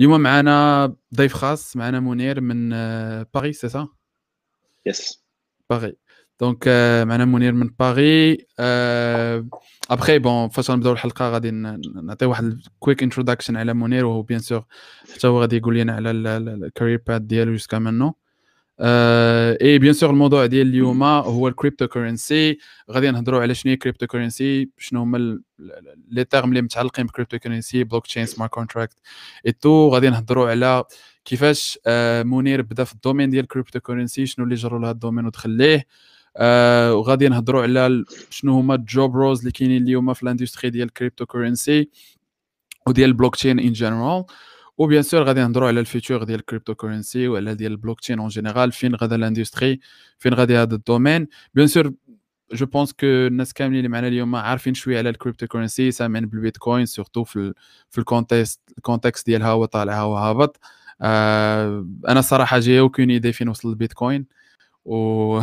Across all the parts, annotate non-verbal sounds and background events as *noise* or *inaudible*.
اليوم معنا ضيف خاص معنا منير من باريس سي سا يس باري دونك معنا منير من باري ابخي بون فاش غنبداو الحلقة غادي نعطي واحد كويك انتروداكشن على منير وهو بيان سور حتى هو غادي يقول لنا على الكارير باد ديالو جوسكا مانو اي بيان سور الموضوع ديال اليوم هو الكريبتو كورنسي غادي نهضروا على شنو هي كريبتو كورنسي شنو هما لي تيرم اللي متعلقين بكريبتو كورنسي بلوك تشين سمارت كونتراكت اي تو غادي نهضروا على كيفاش منير بدا في الدومين ديال كريبتو كورنسي شنو اللي جروا لهذا الدومين ودخل ليه آه وغادي نهضروا على شنو هما الجوب روز اللي كاينين اليوم في الاندستري ديال الكريبتو كورنسي وديال البلوك تشين ان جنرال وبيان سور غادي نهضروا على الفيتور ديال الكريبتو كورنسي وعلى ديال البلوك تشين اون جينيرال فين غادا الاندستري فين غادي هذا الدومين بيان سور جو بونس كو الناس كاملين اللي معنا اليوم عارفين شوية على الكريبتو كورنسي سامعين بالبيتكوين سورتو في في الكونتكست الكونتكست ديالها هو طالع هو هابط آه أنا صراحة جاي اوكين ايدي فين وصل البيتكوين و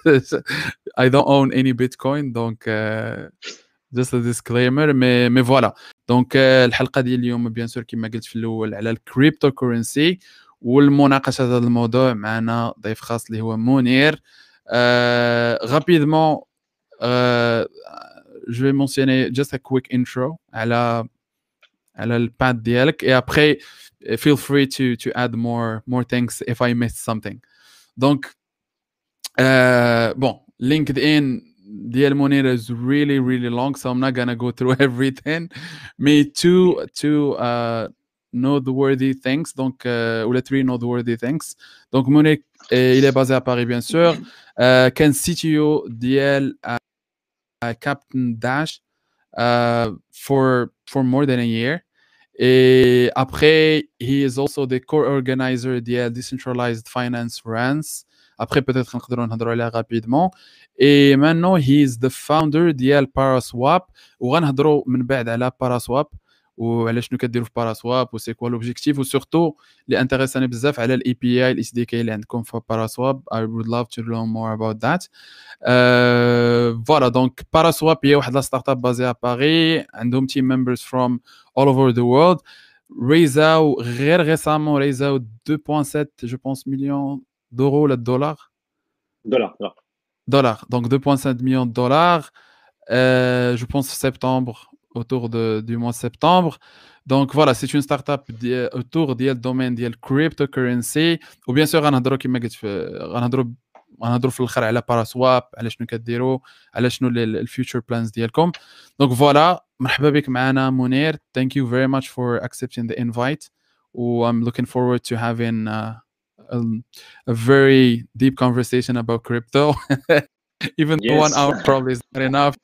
*laughs* don't own any Bitcoin donc uh, just a disclaimer مي مي فوالا دونك الحلقه ديال اليوم بيان سور كما قلت في الاول على الكريبتو كورنسي والمناقشه هذا الموضوع معنا ضيف خاص اللي هو منير غابيدمون جو في مونسيوني جاست ا كويك انترو على على الباد ديالك et après feel free to to add more more things if I missed something donc uh, bon LinkedIn The El Monera is really, really long, so I'm not gonna go through *laughs* everything. Me two, two uh, noteworthy things, donc, uh let les three noteworthy things. Donc, Monique, et il est basé à Paris, bien sûr. Euh, Ken CTO DL uh, Captain Dash uh, for, for more than a year. Et après, he is also the co-organizer DL Decentralized Finance France. Après, peut-être qu'on va en rapidement. Et maintenant, he is the founder de Paraswap. On va parler من بعد على Paraswap وعلى شنو كديروا في باراسواب وسي كوا لوبجيكتيف وسورتو اللي انتريساني بزاف على الاي بي اي الاس دي كي اللي عندكم في باراسواب I would love to learn more about that فوالا دونك باراسواب هي واحد لا ستارت اب بازي ا باري عندهم تيم ممبرز فروم all over the world ريزاو غير ريسامون ريزاو 2.7 جو بونس مليون دورو ولا دولار دولار دولار دونك 2.7 مليون دولار جو بونس في سبتمبر autour de, du mois de septembre. Donc voilà, c'est une startup autour du domaine de cryptocurrency. Ou bien sûr, غنهضروا كما قلت في غنهضروا غنهضروا في الاخر على باراسواب على شنو كديروا على شنو الفيوتشر بلانز ديالكم دونك فوالا مرحبا بك معنا منير thank you very much for accepting the invite و I'm looking forward to having uh, a, a very deep conversation about crypto even Yes. one hour probably is not enough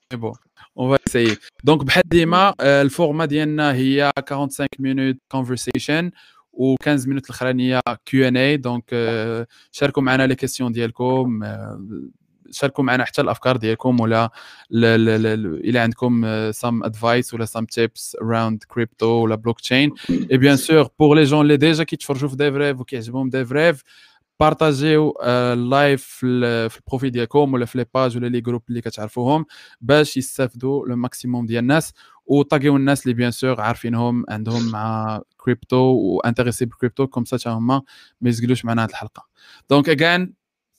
on va essayer دونك بحال ديما آه، الفورما ديالنا هي 45 minutes conversation و 15 minutes الاخرانيه كيو ان اي دونك آه، شاركوا معنا لي كيسيون ديالكم آه، شاركوا معنا حتى الأفكار ديالكم ولا إلى عندكم سام ادفايس ولا سام تيبس اراوند كريبتو ولا بلوك تشين اي بيان سور بور لي جون اللي ديجا كيتفرجوا في ديفريف وكيعجبهم ديفريف بارطاجيو اللايف في ال- في البروفيل ديالكم ولا في لي باج ولا لي جروب اللي كتعرفوهم باش يستافدوا لو ماكسيموم ديال الناس. وطاقيو الناس اللي بيان سور عارفينهم عندهم مع كريبتو وانتريسي بالكريبتو كوم سا هما ما يسقلوش معنا هذه الحلقة دونك again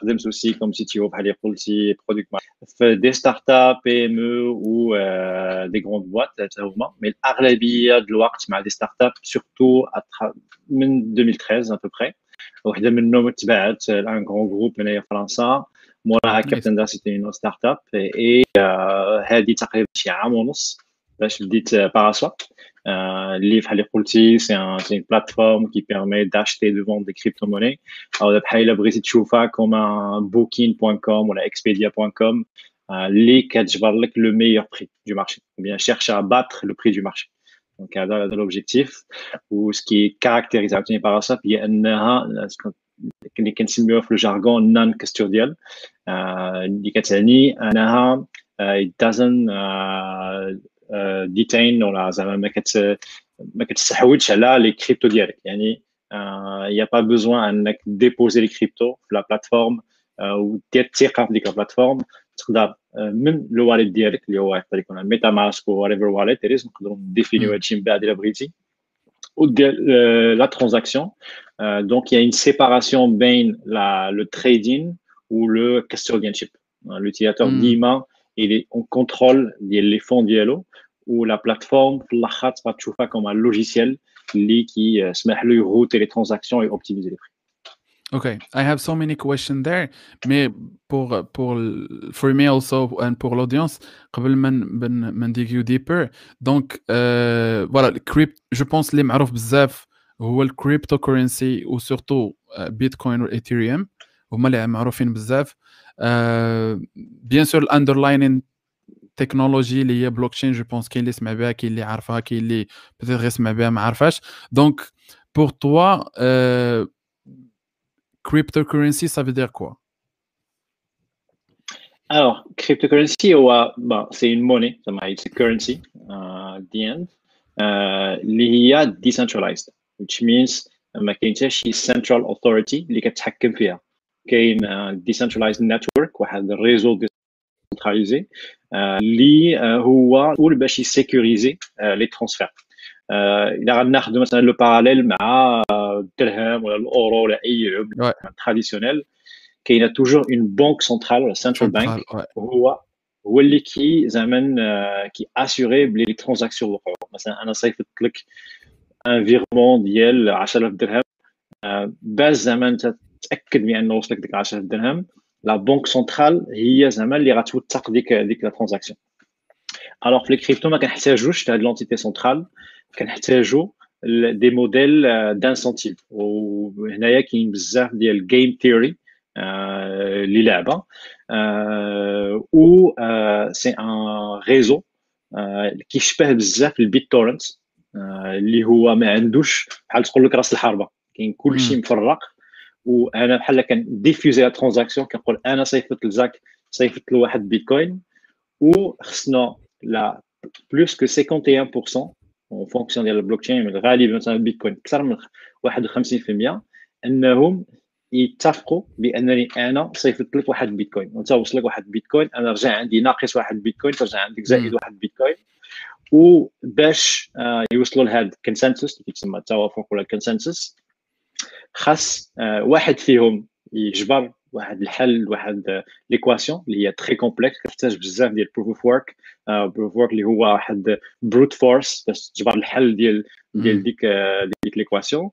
خدمت اوسي كوم سي تي او بحال اللي قلتي برودكت في دي ستارت اب بي ام او و دي غروند بوات حتى هما مي الاغلبيه ديال الوقت مع دي ستارت اب سورتو من 2013 à peu près وحده منهم تبعت ان غرون جروب هنايا في فرنسا موراها Nice. كابتن دا سيتي اون ستارت اب اي هذه تقريبا شي عام ونص باش بديت باراسواب اللي بحال اللي قلتي سي ان سي بلاتفورم كي بيرمي داشتي دو فوند دي كريبتو موني او بحال الا بغيتي تشوفها كوم بوكين بوان كوم ولا اكسبيديا بوان كوم اللي كتجبر لك لو ميور بري دو مارشي ou bien cherche à battre le prix du marché دونك هذا هذا لوبجيكتيف وسكي كاركتيريز عاوتاني باراساب هي انها اللي كنسميوها في الجارغون نان كاستوديال اللي كتعني انها it doesn't ديتين ولا زعما ما كت ما كتستحوذش على لي كريبتو ديالك يعني يا با بوزوان انك ديبوزي لي كريبتو في لا بلاتفورم ودير الثقه في ديك البلاتفورم تقدر من لو واليت ديالك اللي هو يقدر يكون ميتا ماسك و ايفر واليت نقدروا نديفينيو هادشي من بعد الا بغيتي ودير لا ترانزاكسيون دونك يا اون سيباراسيون بين لو تريدين و لو كاستوديانشيب لوتيلاتور ديما il est en contrôle des fonds ديالو ou la plateforme في الاخر تبقى تشوفها comme un logiciel اللي كي سمح له يروتي les transactions et optimiser les prix Okay, I have so many questions there, mais pour pour for me also and pour l'audience, قبل ما ما نديكيو deeper. Donc euh, voilà, crypt, je pense les معروف بزاف هو الكريبتو كورنسي وسورتو بيتكوين والاثيريوم هما اللي معروفين بزاف. بيان سور الاندرلاينين تكنولوجي اللي هي بلوك je pense كاين اللي سمع بها كاين اللي عارفها كاين اللي بيتيتر يسمع بها ما عارفاش دونك pour toi euh, cryptocurrency ça veut dire quoi alors cryptocurrency c'est une monnaie c'est currency uh, at the end اللي هي decentralized which means ما كاينش شي central authority اللي كتحكم فيها كاين decentralized network واحد الريزو ديسنتراليزي اللي هو مسؤول باش يسيكوريزي لي ترانسفير اذا غناخذ مثلا لو باراليل مع الدرهم ولا الاورو ولا اي عمله تراديسيونيل كاينه توجور اون بانك سنترال ولا سنترال بانك هو هو اللي كي زعما كي اسيوري بلي لي ترانزاكسيون وقعوا مثلا انا صيفطت لك ان فيغمون ديال 10000 درهم باش زعما انت تاكد بانه وصلك ديك 10000 درهم لا بنك سنترال هي زعما اللي غتوثق ديك ديك لا ترانزاكسيون الوغ في لي كريبتو ما كنحتاجوش هاد لونتيتي سنترال كنحتاجو دي موديل دانسنتيف وهنايا كاين بزاف ديال جيم ثيوري اللي لعبه و سي ان ريزو كيشبه بزاف البيت تورنت اللي هو ما عندوش بحال تقول لك راس الحربه كاين كلشي مفرق وأنا بحال كنديفيوزي لا ترانزاكسيون كنقول أنا صيفط لزاك صيفط له واحد بيتكوين وخصنا لا بلوس كو 51% اون فونكسيون ديال البلوك تشين غالبا مثلا البيتكوين أكثر من 51% أنهم يتفقوا بأنني أنا صيفط لك واحد بيتكوين. وأنت وصلك واحد بيتكوين أنا رجع عندي ناقص واحد بيتكوين ترجع عندك زائد واحد بيتكوين. وباش يوصلوا لهذا الكونسنسس اللي كيتسمى التوافق ولا الكونسنسس خاص واحد فيهم يجبر واحد الحل واحد ليكواسيون اللي هي تري كومبلكس كتحتاج بزاف ديال بروف اوف ورك بروف اوف ورك اللي هو واحد بروت فورس باش تجبر الحل ديال ديال ديك ديك ليكواسيون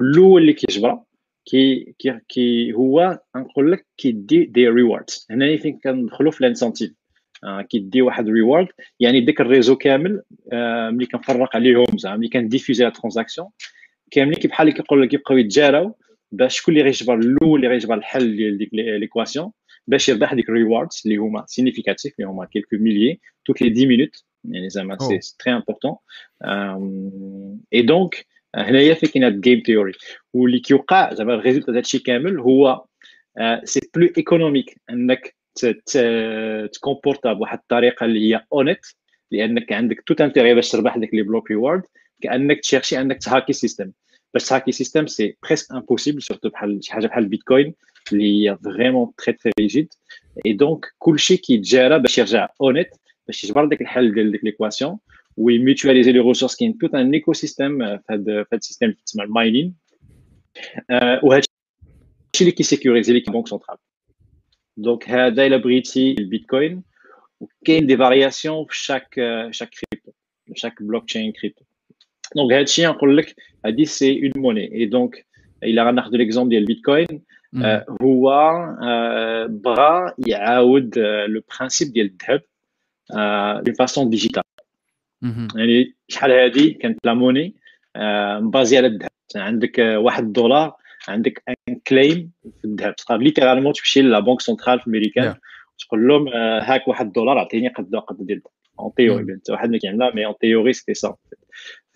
الاول اللي كيجبرها كي كي كي هو نقول لك كيدي دي ريواردز هنا فين كندخلوا في الانسنتيف كيدي واحد ريوارد يعني ديك الريزو كامل ملي كنفرق عليهم زعما ملي كنديفيوزي لا ترانزاكسيون كاملين كي بحال كيقول لك كيبقاو يتجاراو باش شكون اللي غيجبر الأول اللي غيجبر الحل ديال ديك ليكواسيون باش يربح ديك الريواردز اللي هما سينيفيكاتيف اللي هما كيلكو ميليي توت لي 10 مينوت يعني زعما سي تري امبورطون اي دونك هنايا فين كاين هاد جيم ثيوري واللي كيوقع زعما الريزولت هادشي كامل هو سي بلو ايكونوميك انك تكومبورتا بواحد الطريقة اللي هي اونيت لأنك عندك توت انتيغي باش تربح ديك لي بلوك ريوارد كانك تشيرشي انك تهاكي سيستم باش تهاكي سيستم سي بريسك امبوسيبل سورتو بحال شي حاجه بحال البيتكوين اللي هي فريمون تري تري ريجيد اي دونك كلشي كيتجارى باش يرجع اونيت باش يجبر داك الحل ديال ديك ليكواسيون ويميتواليزي لي ريسورس كاين توت ان ايكو سيستيم في هذا السيستم اللي تسمى الماينين وهذا الشيء اللي كيسيكوريزي ليك بنك سنترال دونك هذا الا بغيتي البيتكوين وكاين دي فارياسيون في شاك شاك كريبتو chaque blockchain crypto. Donc, هادشي نقول لك هادي سي اون موني اي دونك الا غناخذ ليكزومبل ديال البيتكوين هو بغى يعاود لو برانسيب ديال الذهب دون فاسون ديجيتال يعني شحال هادي كانت لا موني مبازي على الذهب عندك واحد الدولار عندك ان كليم في الذهب تقدر ليترالمون تمشي لا بنك سنترال في امريكان تقول لهم هاك واحد الدولار عطيني قد قد ديال الذهب en théorie. Mm. Mais en théorie, c'était ça. En fait.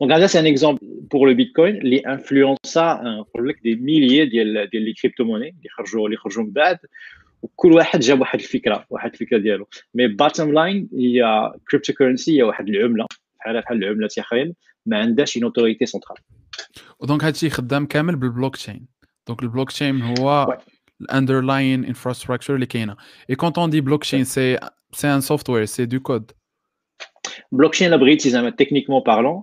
Donc, là, c'est un exemple pour le Bitcoin, qui influença des milliers de crypto-monnaies, qui خرجوا اللي خرجوا من بعد وكل واحد جاب واحد الفكره واحد الفكره ديالو مي باتم لاين هي كريبتو كورنسي هي واحد العمله بحال بحال العملات اخرين ما عندهاش اون اوتوريتي سنترال ودونك هادشي خدام كامل بالبلوك تشين دونك البلوك تشين هو الاندرلاين انفراستراكشر اللي كاينه اي كونت اون دي بلوك تشين سي سي ان سوفتوير سي دو كود بلوك تشين لا بغيتي زعما تكنيكمون بارلون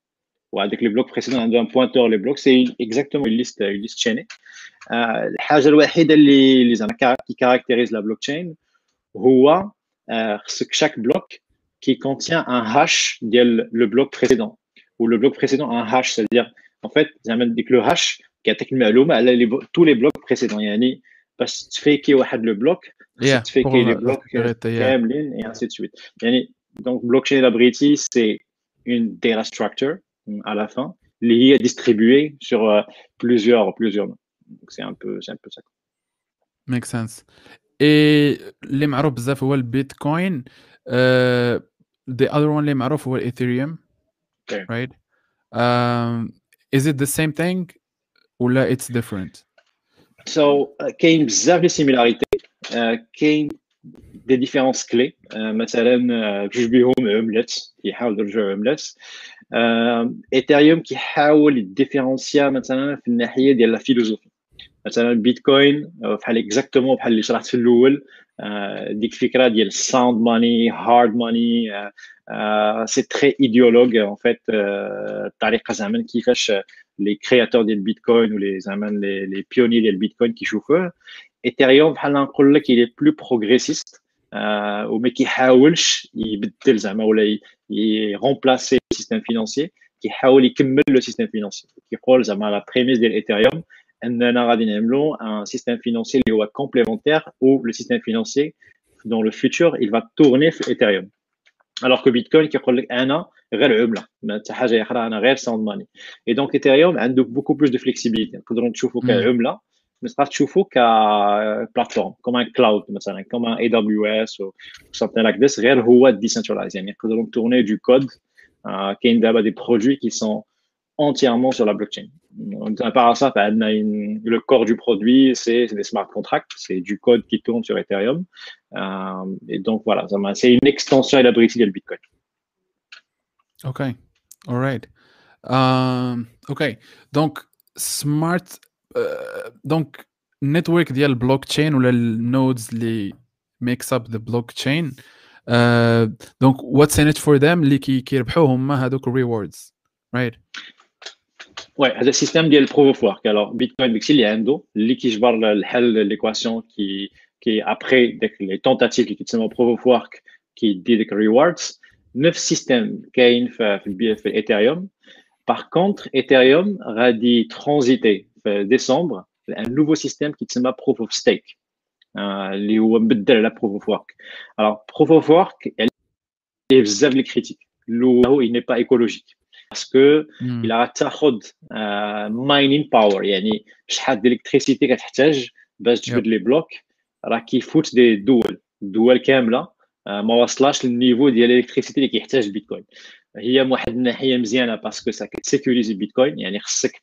وهذاك لي بلوك بريسيدون عنده ان بوينتور لي بلوك سي اكزاكتومون ليست ليست تشيني الحاجه الوحيده اللي اللي زعما كي كاركتيريز لا بلوك تشين هو خصك شاك بلوك qui contient un hash ديال le bloc précédent ou le bloc précédent un hash c'est-à-dire en fait زعما ديك لو هاش كيعطيك المعلومه على لي tous les blocs précédents يعني باش تفيكي واحد لو بلوك تفيكي لي بلوك كاملين et ainsi de suite يعني donc blockchain la بغيتي c'est une data structure à la fin اللي هي distribuée sur plusieurs plusieurs donc c'est un peu c'est un peu ça make sense et اللي معروف بزاف هو البيتكوين uh, the other one اللي معروف هو الايثيريوم okay. right um, is it the same thing ولا it's different so uh, كاين بزاف لي سيميلاريتي uh, كاين دي ديفيرونس كلي uh, مثلا جوج بيهم عملات كيحاولوا يرجعوا عملات ايثيريوم كيحاول يديفيرونسيا مثلا في الناحيه ديال لا فيلوزوفي مثلا بيتكوين بحال اكزاكتومون بحال اللي شرحت في الاول ديك الفكره ديال الساوند ماني هارد ماني سي تري ايديولوج ان فيت الطريقه زعما كيفاش لي كرياتور ديال البيتكوين ولي زعما لي بيوني ديال البيتكوين كيشوفوه ايثيريوم بحال نقول لك الي بلو بروغريسيست وما كيحاولش يبدل زعما ولا يرومبلاسي السيستم فينانسي كيحاول يكمل لو سيستم فينانسي كيقول زعما لا بريميس ديال ايثيريوم اننا غادي نعملوا ان سيستم فينانسي اللي هو كومبليمونتير او لو سيستم فينانسي dans le futur il va tourner في ايثيريوم alors que بيتكوين كيقول لك انا غير عمله ما حتى حاجه اخرى انا غير ساوند ماني اي دونك ايثيريوم عنده بوكو بلوس دو فليكسيبيليتي نقدروا نشوفوا كعمله ما تقدر تشوفوا كبلاتفورم كوم ان كلاود مثلا كوم ان اي دبليو اس او something like this غير هو ديسنترلايز يعني نقدروا نتورني دو كود كاين دابا دي برودوي كي سون entièrement sur la blockchain. À part ça, le corps du produit, c'est des smart contracts, c'est du code qui tourne sur Ethereum. Euh, et donc voilà, c'est une extension élaborée du Bitcoin. Ok, all right. Um, ok, donc smart, uh, donc network ديال blockchain ولا nodes اللي makes up the blockchain. Uh, donc what's in it for them اللي كيربحوا هما هذوك rewards, right? Ouais, هذا السيستم ديال البروف اوف ورك alors بيتكوين داكشي اللي عنده اللي كيجبر الحل ليكواسيون كي كي ابري داك لي تونتاتيف اللي كيتسموا بروف اوف ورك كيدي ديك الريواردز نفس السيستم كاين في في, في الايثيريوم باغ كونتر ايثيريوم غادي ترانزيتي في ديسمبر ان نوفو سيستم كيتسمى بروف اوف ستيك اللي هو مبدل على بروف اوف ورك alors بروف اوف ورك يعني بزاف لي كريتيك الاول هو il n'est pas écologique باسكو الا غتاخذ ماينين باور يعني شحال ديال الكتريسيتي كتحتاج باش تجبد لي بلوك راه كيفوت دي دول الدول كامله ما وصلاش للنيفو ديال الالكتريسيتي اللي كيحتاج البيتكوين هي من واحد الناحيه مزيانه باسكو سا كتسيكوريزي البيتكوين يعني خصك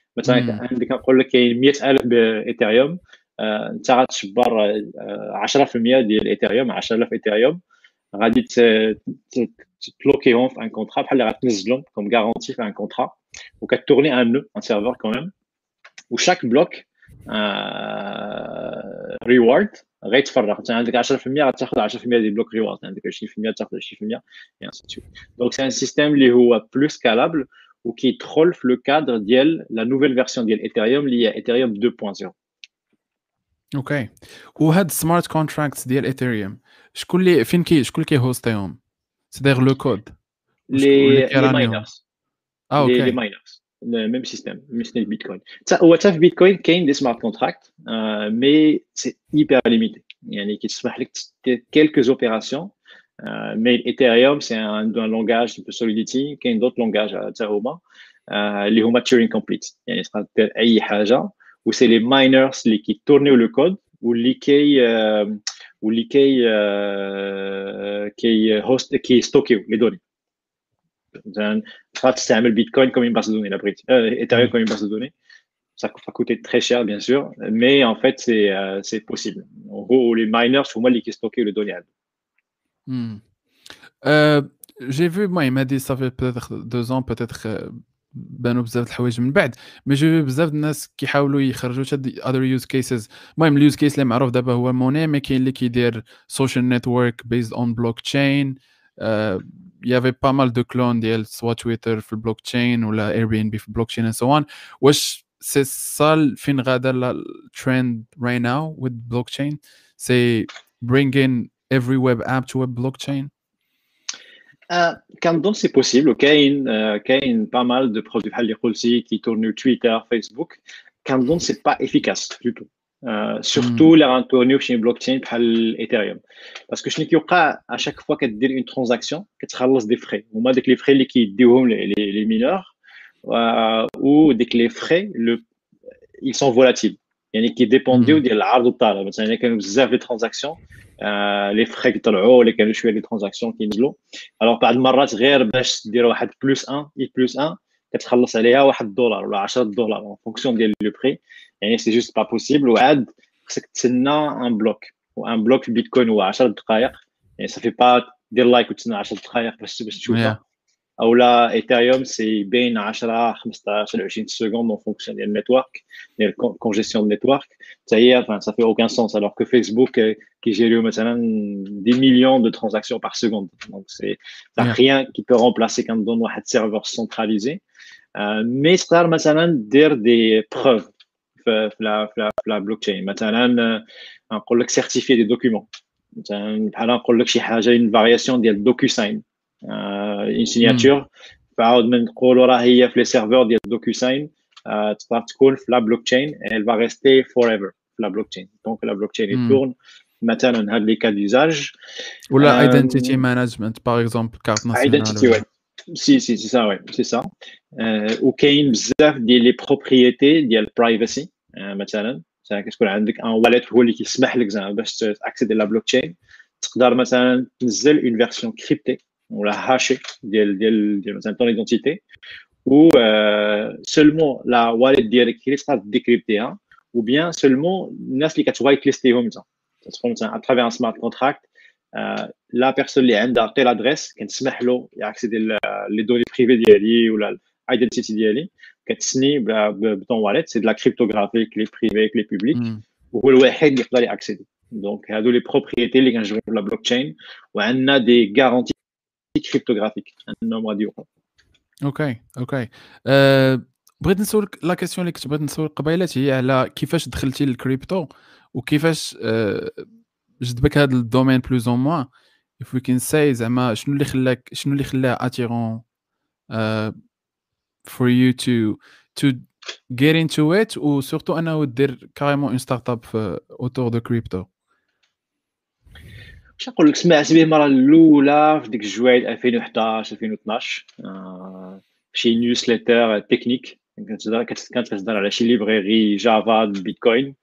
مثلا عندك نقول لك كاين 100000 بايثيريوم انت غتشبر 10% ديال ايثيريوم 10000 ايثيريوم غادي تبلوكيهم في ان كونترا بحال اللي غتنزلهم كوم غارونتي في ان كونترا وكتورني ان نو ان سيرفر كمان وشاك بلوك ريورد غيتفرغ انت عندك 10% غتاخذ 10% ديال بلوك ريورد عندك 20% تاخذ 20% et ainsi de suite. Donc c'est un système اللي هو plus scalable وكيدخل في لو كادر ديال لا نوفيل فيرسيون ديال ايثيريوم اللي هي ايثيريوم 2.0 اوكي وهاد السمارت كونتراكتس ديال ايثيريوم شكون اللي فين كي شكون اللي كيهوستيهم سيدير لو كود لي ماينرز اه اوكي لي ماينرز ميم سيستيم ميم سيستيم بيتكوين هو حتى في بيتكوين كاين دي سمارت كونتراكت مي سي هيبر ليميتي يعني كيتسمح لك دير كيلكو اوبيراسيون مي الايثيريوم سي ان لونغاج دو سوليديتي كاين دوت لونغاج حتى هما اللي هما تيورين كومبليت يعني تقدر دير اي حاجه و سي لي ماينرز اللي كيتورنيو لو كود واللي كي واللي كي كي هوست كي ستوكيو لي دوني مثلا تقدر تستعمل بيتكوين كوم une base de données la بغيتي ايثيريوم كوم une base de données ça va coûter très cher bien sûr mais en fait c'est euh, c'est possible en gros les miners هما اللي كيستوكيو les données Hmm. Euh, j'ai vu, moi, il m'a dit ça fait peut-être deux ans, peut-être بانوا بزاف الحوايج من بعد. مي جو بزاف الناس كيحاولوا يخرجوا حتى اذر يوز كيسز المهم اليوز كيس اللي معروف دابا هو موني مي كاين اللي كيدير سوشيال نيتورك بيزد اون بلوك تشين يافي با مال دو كلون ديال سوا تويتر في البلوك تشين ولا اير بي ان بي في البلوك تشين اند سو اون واش سي سا فين غادا الترند راي ناو وذ بلوك تشين سي bringing every web app to a blockchain كنظن سي بوسيبل وكاين كاين با مال دو برودوي بحال اللي قلتي كي تورنيو تويتر فيسبوك كنظن سي با افيكاس دو تو سورتو اللي غنتورنيو في شي بلوك تشين بحال ايثيريوم باسكو شنو كيوقع اشاك فوا كدير اون ترانزاكسيون كتخلص دي فري هما ديك لي فري اللي كيديوهم لي مينور و ديك لي فري لو ils sont volatiles يعني كيديبونديو ديال العرض والطلب مثلا كانوا بزاف لي ترانزاكسيون لي فري كيطلعوا ولا كانوا شويه لي ترانزاكسيون كينزلوا الوغ بعض المرات غير باش دير واحد بلوس 1 اي بلوس 1 كتخلص عليها واحد الدولار ولا 10 دولار اون فونكسيون ديال لو بري يعني سي جوست با بوسيبل وعاد خصك تسنى ان بلوك وان بلوك في بيتكوين هو 10 دقائق يعني صافي با دير لايك وتسنى 10 دقائق باش باش تشوفها او لا ايثيريوم سي بين 10 15 20 سكوند اون فونكسيون ديال النيتورك ديال كونجيستيون نيتورك حتى هي enfin ça fait aucun sens alors que Facebook كيجيريو مثلا des millions de transactions par seconde donc c'est ça rien qui peut remplacer كنظن واحد سيرفر centralisé مي تقدر مثلا دير دي بروف في لا في لا بلوك تشين مثلا نقول لك سيرتيفي دي دوكيومون مثلا بحال نقول لك شي حاجه اون فارياسيون ديال دوكيو ساين اون سيناتور فعاود من نقولوا راه هي في لي سيرفور ديال دوكيو ساين تقدر تكون في لا بلوك تشين elle va rester forever في لا بلوك تشين دونك لا بلوك تشين يتورن مثلا هاد لي كا ديزاج ولا ايدنتيتي مانجمنت باغ اكزومبل كارت ناسيونال ايدنتيتي وي سي سي سي سا وي سي سا وكاين بزاف ديال لي بروبريتي ديال البرايفسي مثلا كتكون عندك ان واليت هو اللي كيسمح لك زعما باش تاكسيدي لا بلوك تشين تقدر مثلا تنزل اون فيرسيون كريبتي ولا هاشي ديال ديال ديال مثلا طون ايدنتيتي و سولمون لا واليت ديالك هي اللي تقدر ديكريبتيها ou bien seulement الناس اللي كتوايت ليستيهم انت تدخل مثلا اترافير ان سمارت كونتراكت لا بيرسون اللي عندها تيل ادريس كنسمح له ياكسيدي لي دوني بريفي ديالي ولا الايدنتيتي ديالي كتسني بطون واليت سي دو لا كريبتوغرافي كلي بريفي كلي بوبليك وهو الوحيد اللي يقدر ياكسيدي دونك هادو لي بروبريتي اللي كنجبروا في لا بلوك تشين وعندنا دي غارونتي كريبتوغرافيك انهم غادي يوقعوا أوكي أوكي بغيت نسولك لا كيسيون اللي كنت بغيت نسولك قبيلات هي على كيفاش دخلتي للكريبتو وكيفاش أه جذبك هذا الدومين بلوز اون موا if we can say زعما شنو اللي خلاك شنو اللي خلاه اتيرون for you to to get into it وسورتو أنه دير كاريمون اون ستارت اب اوتور دو كريبتو واش نقول لك سمعت به المرة الأولى في ديك الجوايد 2011 2012 آه شي نيوزليتر تكنيك كانت كتهضر على شي ليبريري جافا بيتكوين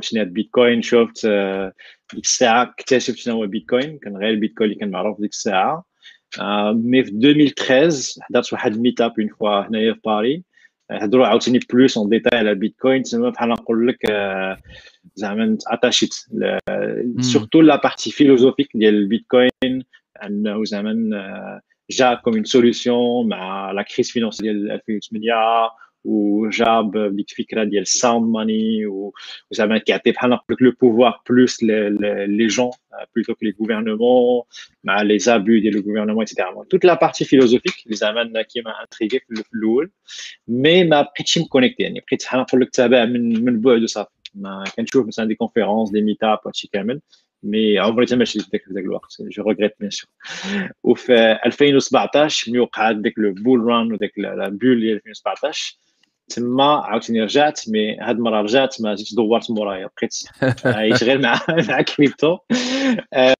شنو بيتكوين شفت ديك الساعة اكتشفت شنو هو بيتكوين كان غير البيتكوين اللي كان معروف ديك الساعة. مي في 2013 حضرت واحد الميت اب اون فوا هنايا في باري هضروا عاوتاني بلوس اون ديتاي على بيتكوين تسمى بحال نقول لك زعما اتاشيت سورتو لا بارتي فيلوزوفيك ديال البيتكوين انه زعما جا كوم اون سوليسيون مع لا كريز فينونسيير ديال 2008 وجاب ديك الفكره ديال الساوند ماني وزعما كيعطي بحال نقول لك لو بوفوار بلوس لي جون بلوتو كو لي غوفرنمون مع لي زابو ديال لو غوفرنمون اكسيتيرا توت لا بارتي فيلوزوفيك اللي زعما كيما انتريغي في الاول مي ما بقيتش مكونيكتي يعني بقيت بحال نقول لك تابع من من بعد وصافي ما كنشوف مثلا دي كونفيرونس دي ميت اب هادشي كامل مي عمري ما مشيت في ذاك الوقت جو ريغريت بيان سور وفي 2017 ملي وقعت ديك لو بول ران وديك لا بول ديال 2017 تما عاوتاني رجعت مي هاد المرة رجعت ما زدتش دورت مورايا بقيت عايش غير مع *laughs* مع كريبتو.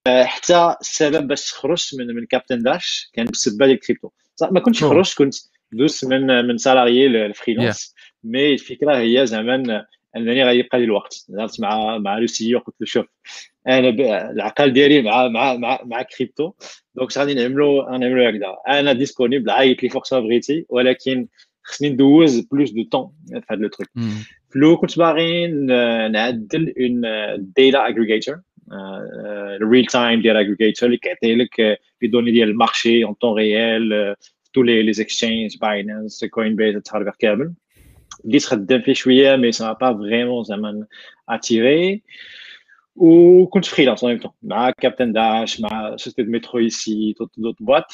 حتى السبب باش خرجت من من كابتن داش كان بسبب ديال كريبتو ما كنتش خرجت كنت دوزت من من سالاريي للفريلانس مي الفكرة هي زعما أنني غيبقى لي الوقت. هضرت مع مع لو قلت له شوف أنا العقل ديالي مع مع مع مع كريبتو. دونك غادي نعملو نعملو هكذا. أنا ديسپونيبل عيط لي فوق بغيتي ولكن خصني ندوز بلوس دو طون في هذا لو تروك فلو كنت باغي نعدل اون داتا اغريجيتور الريل تايم ديال اغريجيتور اللي كيعطي لك لي دوني ديال المارشي اون طون ريال تو لي لي اكسشينج باينانس كوين بيز التهربير كامل بديت خدام فيه شويه مي سا با فريمون زعما اتيري وكنت فريلانس اون طون مع كابتن داش مع سوسيتي دو مترو ايسي دوت بوات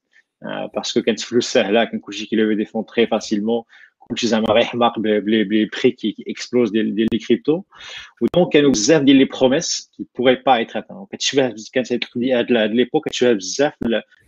باسكو كانت فلوس سهله كان كلشي كيلوفي دي فون تري فاسيلمون كلشي زعما غيحماق بلي بلي بري كي اكسبلوز ديال ديال لي كريبتو ودونك كانوا بزاف ديال لي بروميس كي بوغي با ايتر اتان كتشبه كانت هاد ليبوك كتشبه بزاف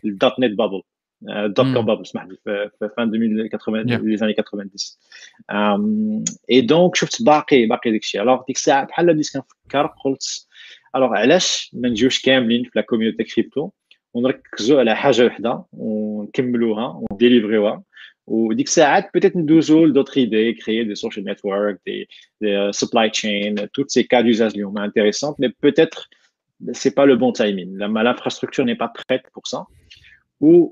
الدوت نت بابل دوت كوم بابل سمح لي في فان 2080 لي زاني 90 اي دونك شفت باقي باقي داكشي الوغ ديك الساعه بحال بديت كنفكر قلت الوغ علاش ما نجيوش كاملين في لا كوميونيتي كريبتو ونركزوا على حاجه وحده ونكملوها ونديليفريوها وديك الساعات بيتيت ندوزو لدوتر ايدي كريي دي سوشيال نيتورك دي سبلاي تشين توت سي كا d'usage اللي هما انتريسونت مي بيتيتر سي با لو بون تايمين لما لانفراستركتور ني با بريت بور سا و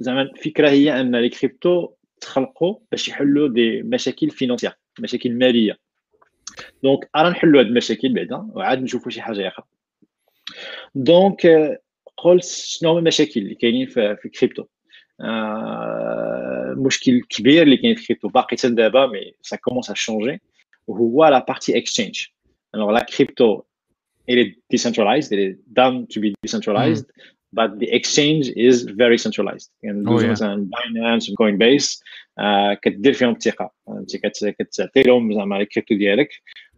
زعما الفكره هي ان لي كريبتو تخلقوا باش يحلوا دي مشاكل فينانسيير مشاكل ماليه دونك ارا نحلوا هاد المشاكل بعدا وعاد نشوفوا شي حاجه اخرى دونك قلت شنو هما المشاكل اللي كاينين في, في الكريبتو آه مشكل كبير اللي كاين في الكريبتو باقي حتى دابا مي سا كومونس ا شونجي وهو لا بارتي اكسشينج الوغ لا كريبتو it is decentralized it is done to be decentralized mm. but the exchange is very centralized يعني oh, yeah. مثلا باينانس وكوين آه كدير فيهم الثقه انت كتعطي لهم زعما الكريبتو ديالك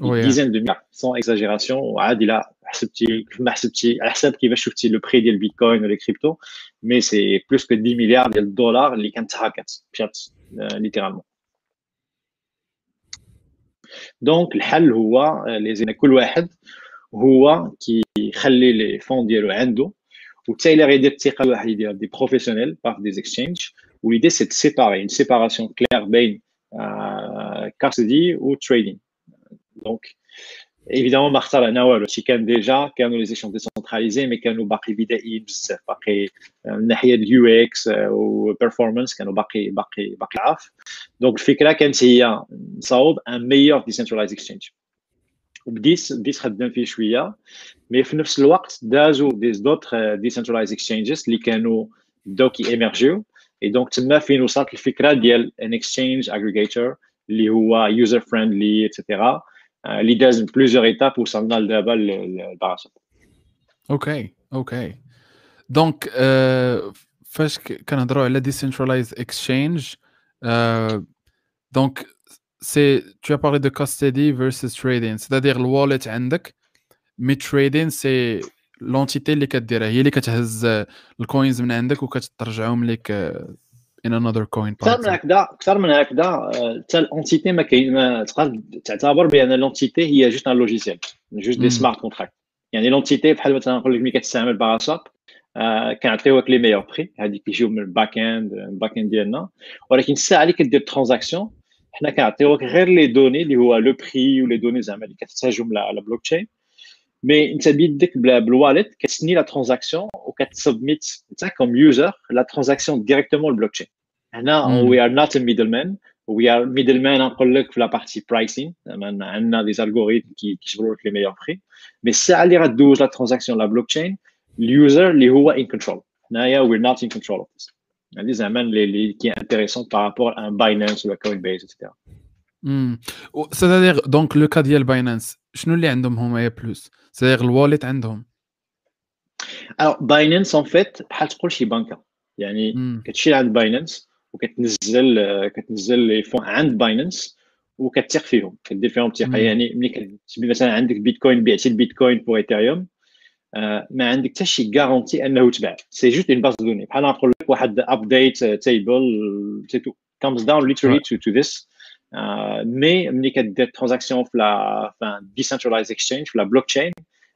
ديزين دو ميليار سون اكزاجيراسيون وعاد الا حسبتي كيف *laughs* ما حسبتي على حساب كيفاش شفتي لو بري ديال البيتكوين ولا كريبتو مي سي بلوس كو 10 مليار ديال الدولار اللي كانت هاكات مشات ليترالمون دونك الحل هو لازم كل واحد هو كيخلي لي فون ديالو عنده وحتى الا غيدير الثقه واحد يدير دي بروفيسيونيل باغ دي اكسشينج وليدي سي سيباري اون سيباراسيون كلير بين كاستدي و تريدين دونك ايفيدامون ما اختار انا والو شي كان ديجا كانوا لي زيكسيون ديسونتراليزي مي كانوا باقي بدائيين بزاف باقي من الناحيه اليو اكس وبرفورمانس كانوا باقي باقي باقي عاف دونك الفكره كانت هي نصاوب ان ميور ديسنترلايز اكسشينج وبديس بديت خدام فيه شويه مي في نفس الوقت دازو دي دوتر ديسنترلايز اكسشينجز اللي كانوا بداو كي ايمرجيو اي دونك تما فين وصلت الفكره ديال ان اكسشينج اغريجيتور اللي هو يوزر فريندلي اتسيتيرا اللي داز بلوزيور ايتاب وصلنا لدابا للباراشوت أوكي أوكي دونك فاش كنهضروا على ديسنترلايز اكسشينج دونك سي tu as parlé de custody versus trading c'est-à-dire الواليت عندك مي trading سي لونتيتي اللي كديرها هي اللي كتهز الكوينز من عندك وكترجعهم لك in another coin اكثر من هكذا اكثر من هكذا حتى الانتيتي ما كاين ما تقدر تعتبر بان لونتيتي هي جوست ان لوجيسيال جوست دي سمارت كونتراكت يعني لونتيتي بحال مثلا نقول لك ملي كتستعمل باراشاب كنعطيوك لي ميور بري هذيك كيجيو من الباك اند الباك اند ديالنا ولكن الساعه اللي كدير ترانزاكسيون حنا كنعطيوك غير لي دوني اللي هو لو بري ولي دوني زعما اللي كتحتاجهم على بلوك تشين مي انت بيدك بالواليت كتسني لا ترانزاكسيون وكتسبميت انت كوم يوزر لا ترانزاكسيون ديريكتومون البلوك تشين هنا وي ار نوت ميدل مان وي ار ميدل مان نقول لك في لا بارتي برايسين عندنا دي زالغوريثم كيجبروا لك لي ميور بري مي الساعه اللي غدوز لا ترانزاكسيون لا بلوك تشين اليوزر اللي هو ان كنترول هنايا وي نوت ان كنترول اوف ذس هذه زعما اللي كي انتريسون بارابور ان باينانس ولا كوين بيز اكسترا سيتادير دونك لو كا ديال باينانس شنو اللي عندهم هما يا بلوس سيتادير الواليت عندهم. الوغ باينانس اون فيت بحال تقول شي بنكة. يعني كتمشي عند باينانس وكتنزل كتنزل لي فون عند باينانس وكتثق فيهم. كدير فيهم الثقة. يعني ملي كتبي مثلا عندك بيتكوين بعتي البيتكوين بور ايثيريوم ما عندك حتى شي غارونتي أنه تباع. سي جوست اون باز دوني بحال نقول لك واحد ابديت تيبل سي تو comes down literally to, to this. مي ملي كدير ترانزاكسيون في لا في ديسنترلايز اكسشينج في لا بلوك تشين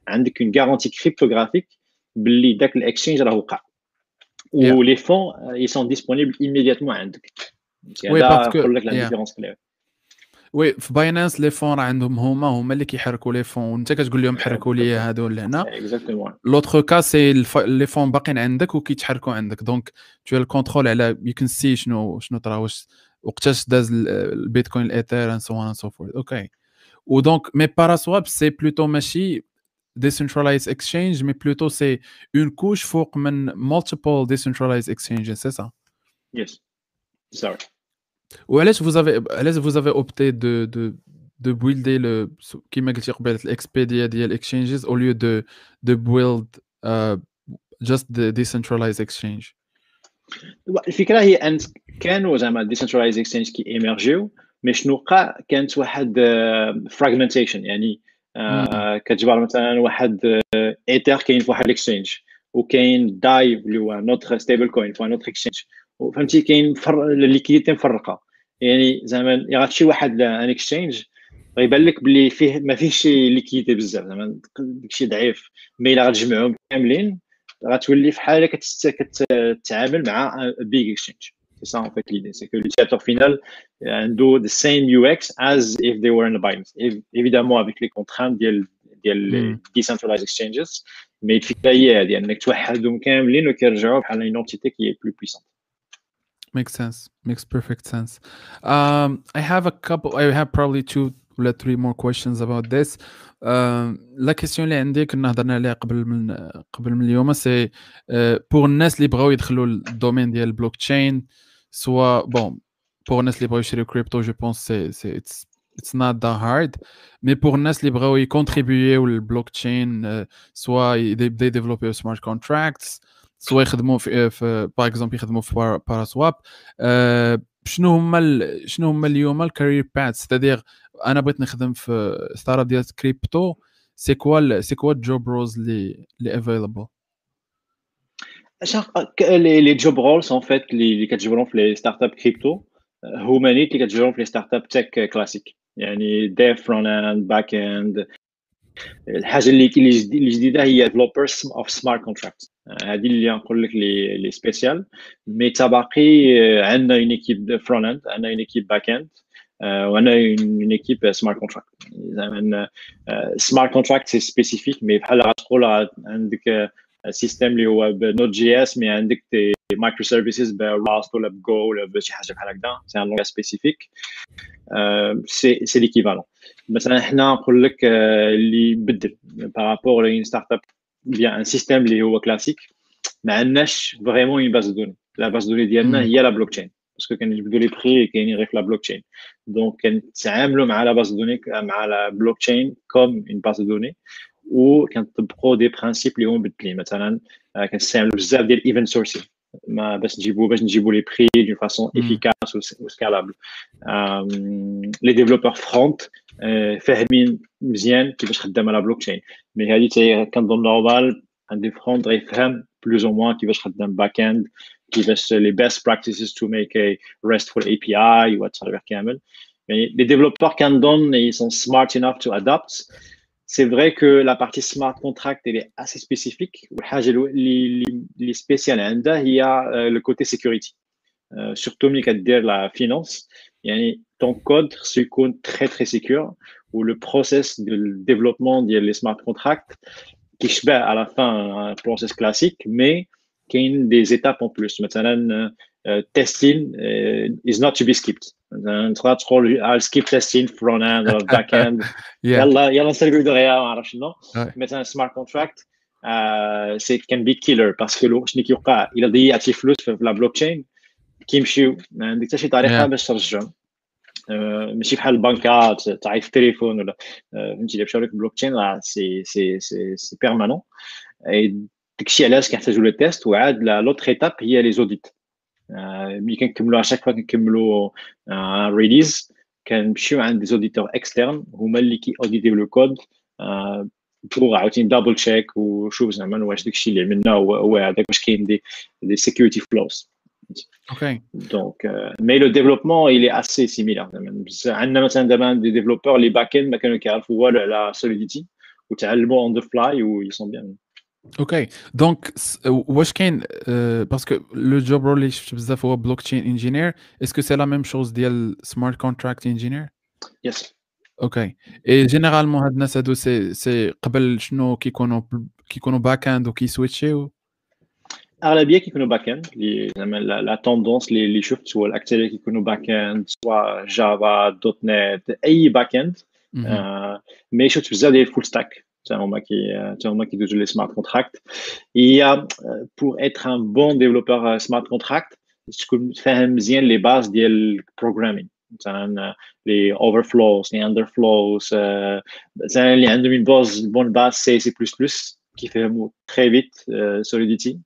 عندك اون غارونتي كريبتوغرافيك باللي داك الاكسشينج راه وقع ولي فون ils sont disponibles immédiatement عندك وي باسكو نقول لك لا ديفيرونس كلير وي في باينانس لي فون راه عندهم هما هما اللي كيحركوا لي فون وانت كتقول لهم حركوا لي هادو لهنا لوتر كا سي لي فون باقيين عندك وكيتحركوا عندك دونك تو الكونترول على يو كان سي شنو شنو طرا واش وقتاش داز البيتكوين الايثير اند سو اون سو فورث اوكي ودونك مي باراسواب سي بلوتو ماشي decentralized exchange mais plutôt c'est une couche فوق من multiple decentralized exchanges c'est ça yes sorry وعلاش vous avez علاش vous avez opté de de de builder le كيما قلتي قبيله الاكسبيديا ديال exchanges au lieu de de build uh, just the decentralized exchange الفكرة هي أن كانوا زعما decentralized exchange كي ايمرجيو مي شنو وقع كانت واحد فراغمنتيشن يعني كتجبر مثلا واحد ايثر كاين في واحد الاكسشينج وكاين داي اللي هو نوتر ستيبل كوين في نوتر اكسشينج فهمتي كاين الليكيديتي مفرقة. يعني زعما غتمشي واحد ان اكسشينج غيبان لك بلي فيه ما فيهش ليكيديتي بزاف زعما داكشي ضعيف مي إلا غتجمعهم كاملين غتولي في حاله كتتعامل مع بيج اكسشينج C'est ça en fait l'idée, c'est que l'utilisateur final عنده the same UX as if they were in a Binance. Évidemment avec les contraintes ديال ديال mm. decentralized exchanges, mais الفكره هي هذه انك توحدهم كاملين وكيرجعوا بحال une entité qui est plus puissante. Makes sense. Makes perfect sense. Um, I have a couple. I have probably two or three more questions about this. لا كيسيون اللي عندي كنا هضرنا عليها قبل من قبل من اليوم. سي بور الناس اللي بغاو يدخلوا للدومين ديال البلوك تشين سوا بون بور الناس اللي بغاو يشريو كريبتو جو بونس سي سي اتس اتس نوت ذا هارد مي بور الناس اللي بغاو يكونتريبيو للبلوك تشين سوا يبدا يديفلوبيو سمارت كونتراكتس سوا يخدموا في, في باغ اكزومبل يخدموا في باراسواب شنو هما شنو هما اليوم الكارير باث ستادير أنا بغيت نخدم في ستارت ديال كريبتو. سي كوا سي كوا الجوب روز اللي اللي افيلابل لي جوب رولز ان فيت اللي كتجبرهم في لي ستارت اب كريبتو هما نيت اللي كتجبرهم في لي ستارت اب تك كلاسيك يعني ديف فرونت اند باك اند الحاجة اللي اللي جديدة هي ديفلوبرز اوف سمارت كونتراكت هذه اللي نقول لك لي سبيسيال مي تباقي عندنا اون ايكيب فرونت اند عندنا اون ايكيب باك اند وعندنا اون ايكيب سمارت كونتراكت زعما سمارت كونتراكت سي سبيسيفيك مي بحال غتقول عندك سيستم اللي هو بنوت جي اس مي عندك دي مايكرو سيرفيسز براست ولا بجو ولا بشي حاجه بحال هكذا سي ان لونغ سبيسيفيك سي سي ليكيفالون مثلا حنا نقول لك اللي بدل بارابور لين ستارت اب بيان ان سيستم اللي هو كلاسيك ما عندناش فريمون اون باز دوني لا باز دوني ديالنا هي لا بلوك تشين باسكو كنجبدوا لي بري كاينين غير في لا بلوك تشين دونك كنتعاملوا مع لا باز دوني مع لا بلوك تشين كوم اون باز دوني وكنطبقوا دي برانسيب اللي هما مبدلين مثلا كنستعملوا بزاف ديال ايفنت سورسين ما باش نجيبوا باش نجيبوا لي بري دون فاسون افيكاس وسكالابل لي ديفلوبور فرونت فاهمين مزيان كيفاش خدامه لا بلوك تشين مي هذه كنظن نورمال عندي فرونت غيفهم بلوز او موان كيفاش خدام باك اند give us uh, les best practices to make a RESTful API ou whatever camel. Mais les développeurs can done et ils sont smart enough to adapt. C'est vrai que la partie smart contract, est assez spécifique. Les spéciales, hein. il y a euh, le côté sécurité. Euh, surtout, mais dire la finance. Ton code, c'est un code très, très sécur, ou le process de développement des smart contracts, qui se à la fin hein, un process classique, mais كاين des étapes en plus مثلا testing is not to be skipped تقدر تقول I'll skip testing front end or back end يلا يلا نسرقوا دغيا ما عرفت شنو مثلا سمارت كونتراكت سي كان بي كيلر باسكو شنو كيوقع الا ضيعتي فلوس في لا بلوك تشين كيمشيو ما عندك حتى شي طريقه باش ترجعهم ماشي بحال البنكات تعيط في التليفون ولا فهمتي الا مشاو لك بلوك تشين راه سي سي سي سي بيرمانون داكشي علاش كنحتاجو لي تيست وعاد لوتر ايتاب هي لي زوديت ملي كنكملوا اشاك فوا كنكملوا ريليز كنمشيو عند دي زوديتور اكسترن هما اللي كي اوديتيو لو كود بوغ عاوتاني دابل تشيك وشوف زعما واش داكشي اللي عملنا هو هذاك واش كاين دي دي سيكوريتي فلوز اوكي دونك مي لو ديفلوبمون il est assez similaire عندنا مثلا دابا دي ديفلوبور لي باك اند ما كانوا كيعرفوا والو على سوليديتي وتعلموا اون ذا فلاي و ils sont bien اوكي دونك واش كاين باسكو لو جوب رول اللي شفت بزاف هو بلوك تشين انجينير اسكو سي لا ميم شوز ديال سمارت كونتراكت انجينير يس اوكي اي جينيرالمون هاد الناس هادو سي سي قبل شنو كيكونوا كيكونوا باك اند وكيسويتشيو اغلبيه كيكونوا باك اند زعما لا توندونس اللي شفت هو الاكثريه كيكونوا باك اند سواء جافا دوت نت اي باك اند مي شفت بزاف ديال الفول ستاك هما كي هما كيدوزو لي سمارت كونتراكت هي بور اتر ان بون ديفلوبور سمارت كونتراكت تكون فاهم مزيان لي باز ديال البروغرامين مثلا لي اوفر فلوز لي اندر فلوز مثلا اللي عندهم من باز بون باز سي سي بلس بلس كيفهموا تري فيت سوليديتي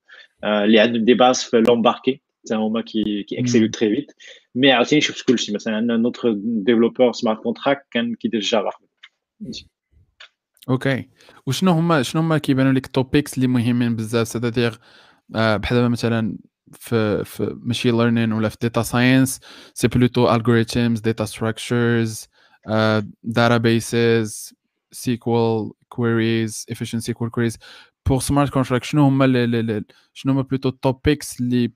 اللي عندهم دي باز في لومباركي حتى هما كي كي اكسلو تري فيت مي عاوتاني شفت كلشي مثلا عندنا نوتر ديفلوبور سمارت كونتراكت كان كيدير جافا أوكي. وشنو هما شنو هما كيبانوا لك التوبيكس اللي مهمين بزاف؟ سيتادير بحال دابا مثلا في في ماشين ليرنين ولا في داتا ساينس سي بلوتو الجوريثمز داتا ستراكشرز databases SQL queries efficient SQL queries. Pour smart contract شنو هما شنو هما بلوتو التوبيكس اللي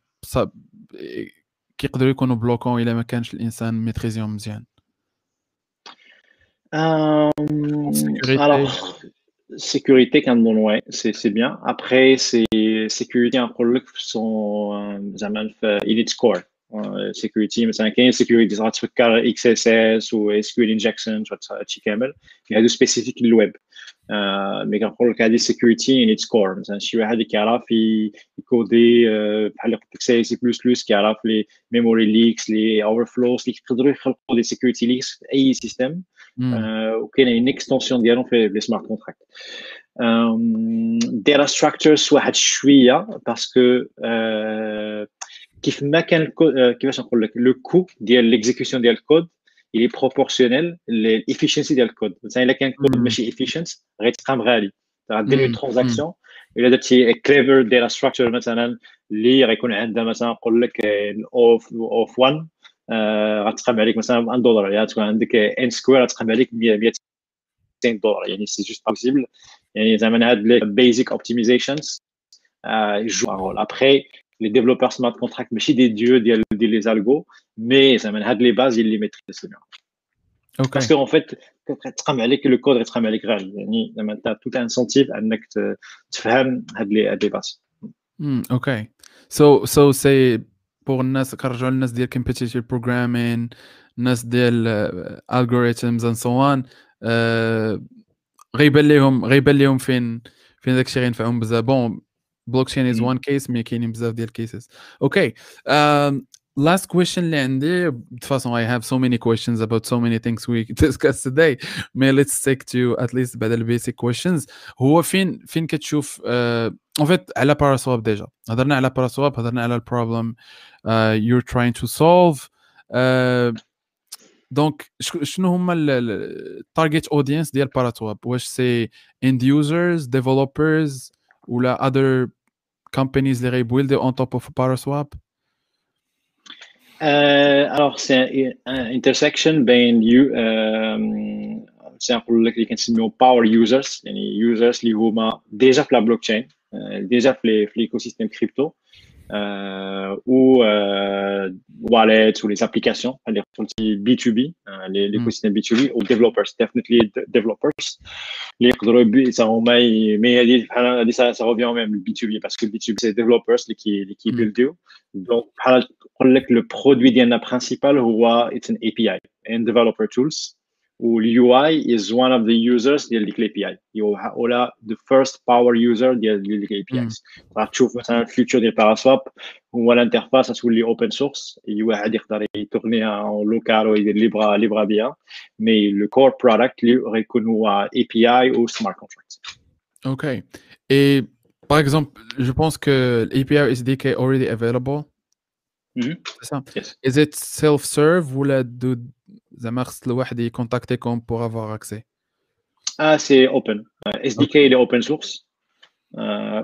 كيقدروا يكونوا بلوكون إلا ما كانش الإنسان ميتريزيهم مزيان؟ Euh, sécurité. Alors, sécurité, quand on ouais, c'est bien. Après, c'est sécurité en produit sont euh, elite score. Uh, security مثلا كاين security صغار تفكر اكس اس اس و SQL injection هادشي كامل هادو سبيسيفيك للويب مي كنقول لك هادي security in its core مثلا شي واحد كيعرف يكودي بحال قلت لك سي سي بلس بلس كيعرف لي ميموري ليكس لي اوفر فلوز اللي كيقدروا يخلقوا دي security ليكس في اي سيستم وكاين اون اكستنسيون ديالهم في لي سمارت كونتراكت داتا ستراكشرز واحد شويه باسكو كيف ما كان كيفاش نقول لك لو كو ديال ليكزيكسيون ديال الكود il est proportionnel للافيشنسي ديال الكود مثلا الا كان كود ماشي efficient غيتقام غالي غدير اون ترانزاكسيون الا درتي كليفر داتا ستراكشر مثلا اللي غيكون عندها مثلا نقول لك اوف اوف 1 غتقام عليك مثلا 1 دولار يعني تكون عندك ان سكوير غتقام عليك 200 دولار يعني سي جوست بوسيبل يعني زعما هاد لي بيزك اوبتيميزيشنز يجوا ان رول ابخي les développeurs smart contract ماشي دي dieux ديال ديال لي algos mais زعما هاد لي باز اللي ميتريز باسكو اون فيت كتقام عليك لو كود غيتقام عليك غالي يعني زعما انت توت انسنتيف انك تفهم هاد لي هاد لي باس اوكي سو سو سي بوغ الناس كنرجعوا للناس ديال كومبيتيتيف بروغرامين الناس ديال الجوريثمز اند سو ان غيبان لهم غيبان لهم فين فين داكشي غينفعهم بزاف. بون بلوكشين از وان كيس مي كاينين بزاف ديال الكيسز أوكي last question اللي عندي de façon I have so many questions about so many things we *laughs* discussed today mais let's stick to at least بعد basic questions هو فين فين كتشوف uh, en fait على باراسواب ديجا هضرنا على باراسواب هضرنا على البروبلم uh, you're trying to solve uh, دونك شنو هما التارجت اودينس ديال باراسواب واش سي اند يوزرز ديفلوبرز ولا other companies اللي غيبويلدو on top of باراسواب Euh, alors, c'est un intersection بين يو نقول لك اللي كنسميو باور يوزرز يعني يوزرز اللي هما ديجا في لا بلوك تشين ديجا في ليكو سيستيم كريبتو ou euh, wallets ou les applications les B2B l'écosystème B2B ou developers definitely developers les ça mais ça ça revient même le B2B parce que le B2B c'est developers qui qui build donc le produit principal c'est un API and developer tools ou l'UI is one of the users ديال ديك API ولا the first power user ديال ديك APIs راح تشوف مثلا الفيوتشر ديال باراسواب هو الانترفاس تولي اوبن سورس اي واحد يقدر يتورنيها اون لوكال ويدير اللي بغا اللي بغا بها مي لو كور برودكت اللي غيكون هو اي بي اي او سمارت كونتراكت اوكي اي par exemple je pense que l'API SDK already available mm -hmm. c'est ça yes. is it self-serve ولا do زعما خص الواحد يكونتاكتيكم بوغ افوار اكسي اه سي اوبن اس دي كي اللي اوبن سورس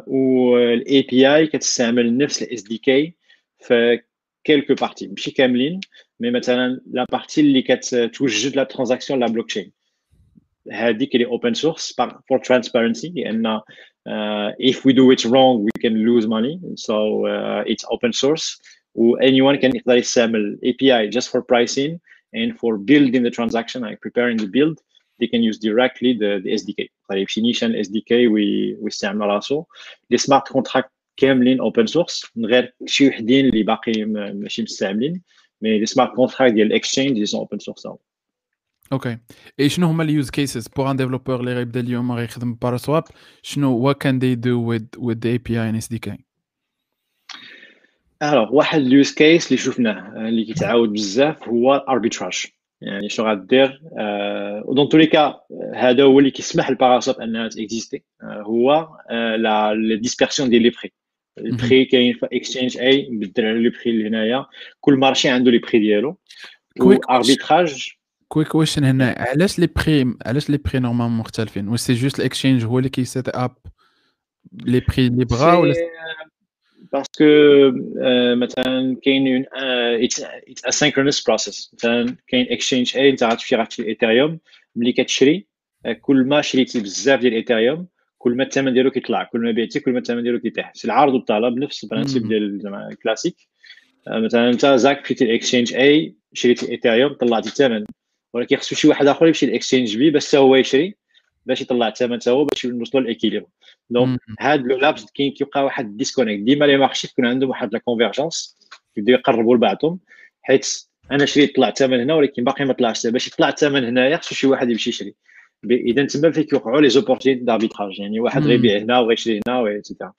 والاي بي اي كتستعمل نفس الاس دي كي في كيلكو بارتي ماشي كاملين مي مثلا لا بارتي اللي كتوجد لا ترانزاكسيون لا بلوك تشين هذيك اللي اوبن سورس فور ترانسبيرنسي لان uh, if we do it wrong we can lose money so uh, it's open source و anyone can يقدر يستعمل API just for pricing and for building the transaction, like preparing the build, they can use directly the, the SDK. طيب شي نيشان SDK ويستعمل راسو لي سمارت كونتراكت كاملين اوبن سورس من غير شي وحدين اللي باقي ماشي مستعملين مي لي سمارت كونتراكت ديال الاكسشينج دي سون اوبن سورس اوكي اي شنو هما اليوز كيسز بوغ ان ديفلوبور اللي غيبدا اليوم غيخدم باراسواب شنو وات كان دي دو وذ وذ ذا اي بي اي ان اس دي كي الوغ واحد اليوز كيس اللي شفناه اللي كيتعاود بزاف هو الاربيتراج يعني شنو غدير ودون تو لي كا هذا هو اللي كيسمح للباراسوب انها تيكزيستي هو لا ديسبيرسيون ديال لي بري البري كاين في اكسشينج اي نبدل على لي بري اللي هنايا كل مارشي عنده لي بري ديالو اربيتراج كويك كويشن هنا علاش لي بري علاش لي بري نورمالمون مختلفين واش سي جوست الاكسشينج هو اللي كيسيت اب لي بري اللي بغا ولا باسكو مثلا كاين اتس اسynchronous بروسيس مثلا كاين اكسشينج اي انت غتمشي غتشري ايثيريوم ملي كتشري كل ما شريتي بزاف ديال ايثيريوم كل ما الثمن ديالو كيطلع كل ما بعتي كل ما الثمن ديالو كيطيح سي العرض والطلب نفس البرانسيب ديال زعما الكلاسيك مثلا انت زاك مشيتي الاكسشينج اي شريتي ايثيريوم طلعتي الثمن ولكن خصو شي واحد اخر يمشي الاكسشينج بي باش هو يشري باش يطلع الثمن حتى هو باش نوصلوا للإكيليبر. دونك هاد لو لابس كاين كيبقى واحد الديسكونيكت ديما لي مارشي تكون عندهم واحد لا كونفيرجونس يبداو يقربوا لبعضهم حيت أنا شريت طلع الثمن هنا ولكن باقي ما طلعش. باش يطلع الثمن هنايا خصو شي واحد يمشي يشري. إذا تما فين كيوقعوا لي زوبورتينيتي داربيتراج يعني واحد غيبيع هنا وغيشري هنا وإتسيتيرا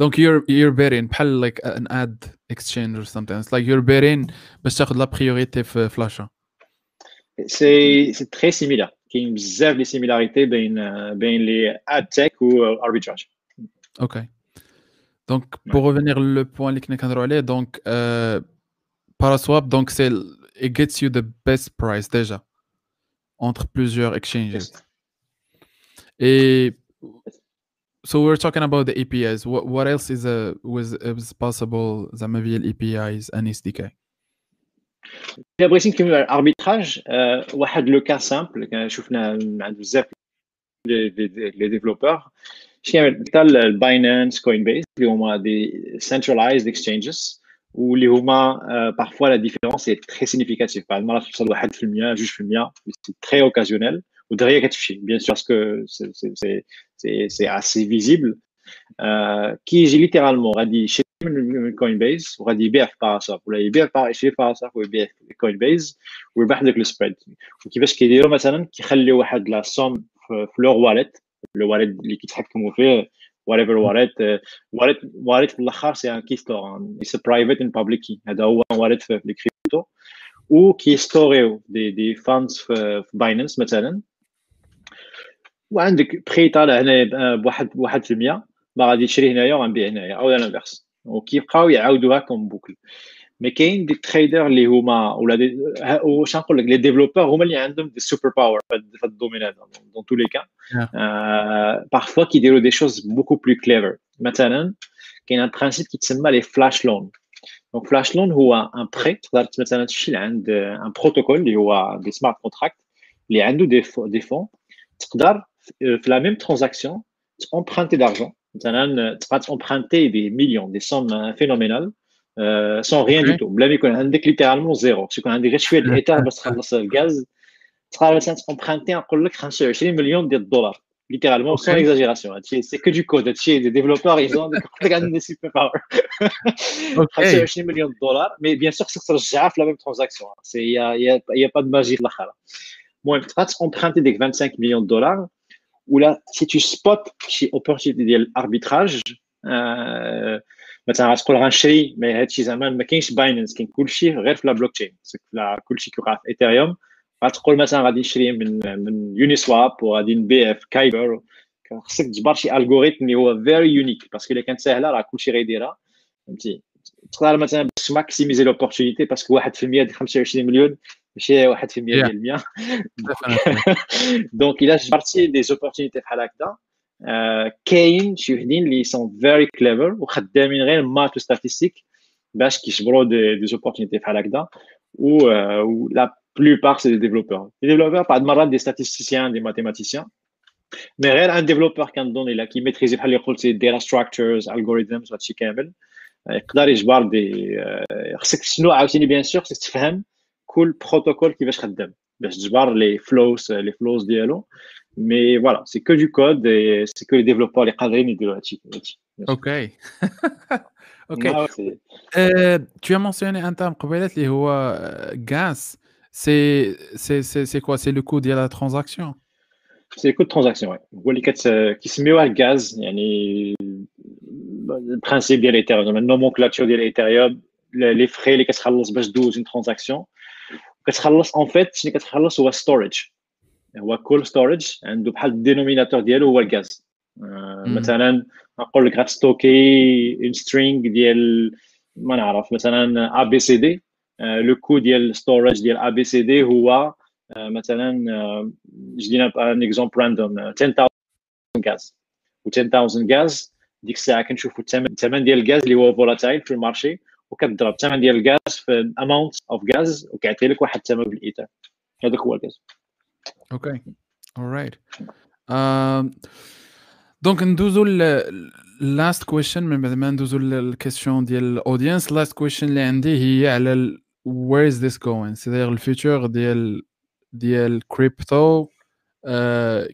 دونك you're you're betting بحال an ad exchange or something it's like you're betting باش تاخذ لا بريوريتي في فلاشا سي سي تري سيميلار كاين بزاف لي سيميلاريتي بين بين لي اد تك و اربيتراج اوكي دونك pour revenir le point اللي كنا كنهضروا عليه دونك Paraswap donc c'est it gets you the best price déjà entre plusieurs exchanges et so we're talking about the APIs what, what else is a was is possible زعما via APIs and SDK الا بغيتي نكمل على الاربيتراج واحد لو كا سامبل شفنا عند بزاف لي ديفلوبور شي مثال الباينانس كوين بيس اللي هما دي سنترلايزد اكسشينجز où les humains, parfois la différence est très significative. Par exemple, ça doit être le juste le mien, c'est très occasionnel. Ou derrière bien sûr, Euh, qui j'ai littéralement dit chez Coinbase وغادي يبيع في باراسا ولا يبيع يشري في باراسا ويبيع في كوين ويربح داك السبريد وكيفاش كيديروا مثلا كيخليو واحد لا سوم في لور واليت لو اللي كيتحكموا فيه whatever واليت واليت واليت في الآخر سي ان كي ستور اتس برايفت اند بابليك كي هذا هو واليت في الكريبتو وكيستوريو دي دي فاندز في باينانس مثلا وعندك بري طالع هنا بواحد بواحد في المية ما غادي تشري هنايا وغنبيع هنايا او الانفيرس وكيبقاو يعاودوها كوم بوكل مي كاين دي تريدر اللي هما ولا دي واش نقول لك لي ديفلوبور هما اللي عندهم دي سوبر باور في هذا الدومين هذا دون تو لي كا بارفوا كيديروا دي شوز بوكو بلو كليفر مثلا كاين ان برانسيب كيتسمى لي فلاش لون دونك فلاش لون هو ان بري تقدر مثلا تمشي لعند ان بروتوكول اللي هو دي سمارت كونتراكت اللي عنده دي دي فون تقدر في لا ميم ترانزاكسيون تامبرانتي دارجون tu vas emprunter des millions, des sommes hein, phénoménales, euh, sans rien du tout. Blâmé qu'on a littéralement zéro. C'est qu'on a des rituels d'État pour se le gaz. Tu vas emprunter un 25 millions de dollars, littéralement, sans exagération. Hein. C'est que du code. Des développeurs, ils ont des *laughs* superpowers. *laughs* okay. 25 millions de dollars, mais bien sûr, ça se la même transaction. Hein. Il n'y a, a, a, pas de magie. là. Moi, tu vas emprunter des 25 millions de dollars دولار ولا سي تو سبوت شي اوبورتينيتي ديال الاربيتراج مثلا غتقول غنشري مي هادشي زعما ما كاينش باينانس كاين كلشي غير في لا بلوك تشين كلشي كيوقع في ايثيريوم غتقول مثلا غادي نشري من من يوني سواب وغادي نبيع في كايبر خصك تجبر شي الغوريثم اللي هو فيري يونيك باسكو الا كانت ساهله راه كلشي غيديرها فهمتي تقدر مثلا باش ماكسيميزي لوبورتينيتي باسكو 1% ديال 25 مليون ماشي 1% ديال المية *laughs* دونك الا جبرتي دي زوبورتينيتي بحال هكذا كاين شي وحدين اللي سون فيري كليفر وخدامين غير مات ستاتيستيك باش كيجبروا دي, دي زوبورتينيتي بحال هكذا و لا plupart c'est des développeurs. Les développeurs, pas de marade, des statisticiens, des mathématiciens. Mais غير un développeur كنظن الا كي ميتريزي بحال اللي قلت سي data structures algorithms وهادشي كامل يقدر يجبر دي خصك شنو عاوتاني بيان سور خصك تفهم كل بروتوكول كيفاش خدام باش تجبر لي فلوس لي فلوس ديالو مي فوالا سي كو دو كود سي كو لي ديفلوبور اللي قادرين يديروا هادشي اوكي *laughs* اوكي tu as mentionné un terme قبيلات اللي هو gas c'est c'est c'est c'est quoi c'est le coût ديال la transaction سي le coût de transaction ouais هو اللي كت كيسميوها الغاز يعني البرانسيب ديال ايثيريوم النومونكلاتور ديال ايثيريوم لي فري اللي كتخلص باش دوز اون ترانزاكسيون كتخلص اون فيت شنو كتخلص هو ستوريج هو كل ستوريج عنده بحال الدينوميناتور ديالو هو الغاز آه مثلا نقول لك غتستوكي اون سترينغ ديال ما نعرف مثلا ا بي سي دي لو كو ديال ستوريج ديال ا بي سي دي هو آه مثلا آه جدينا ان اكزومبل راندوم 10000 غاز و 10000 غاز ديك الساعة كنشوفوا الثمن ديال الغاز اللي هو فولاتايل في المارشي وكتضرب الثمن ديال الغاز في اماونت اوف غاز وكيعطي لك واحد الثمن بالايثر هذاك هو الغاز. أوكي alright دونك ندوزو لاست كويشن من بعد ما ندوزو للكيسيون ديال الاودينس لاست كويشن اللي عندي هي على وير از ذيس جوين سي الفيوتشر ديال ديال كريبتو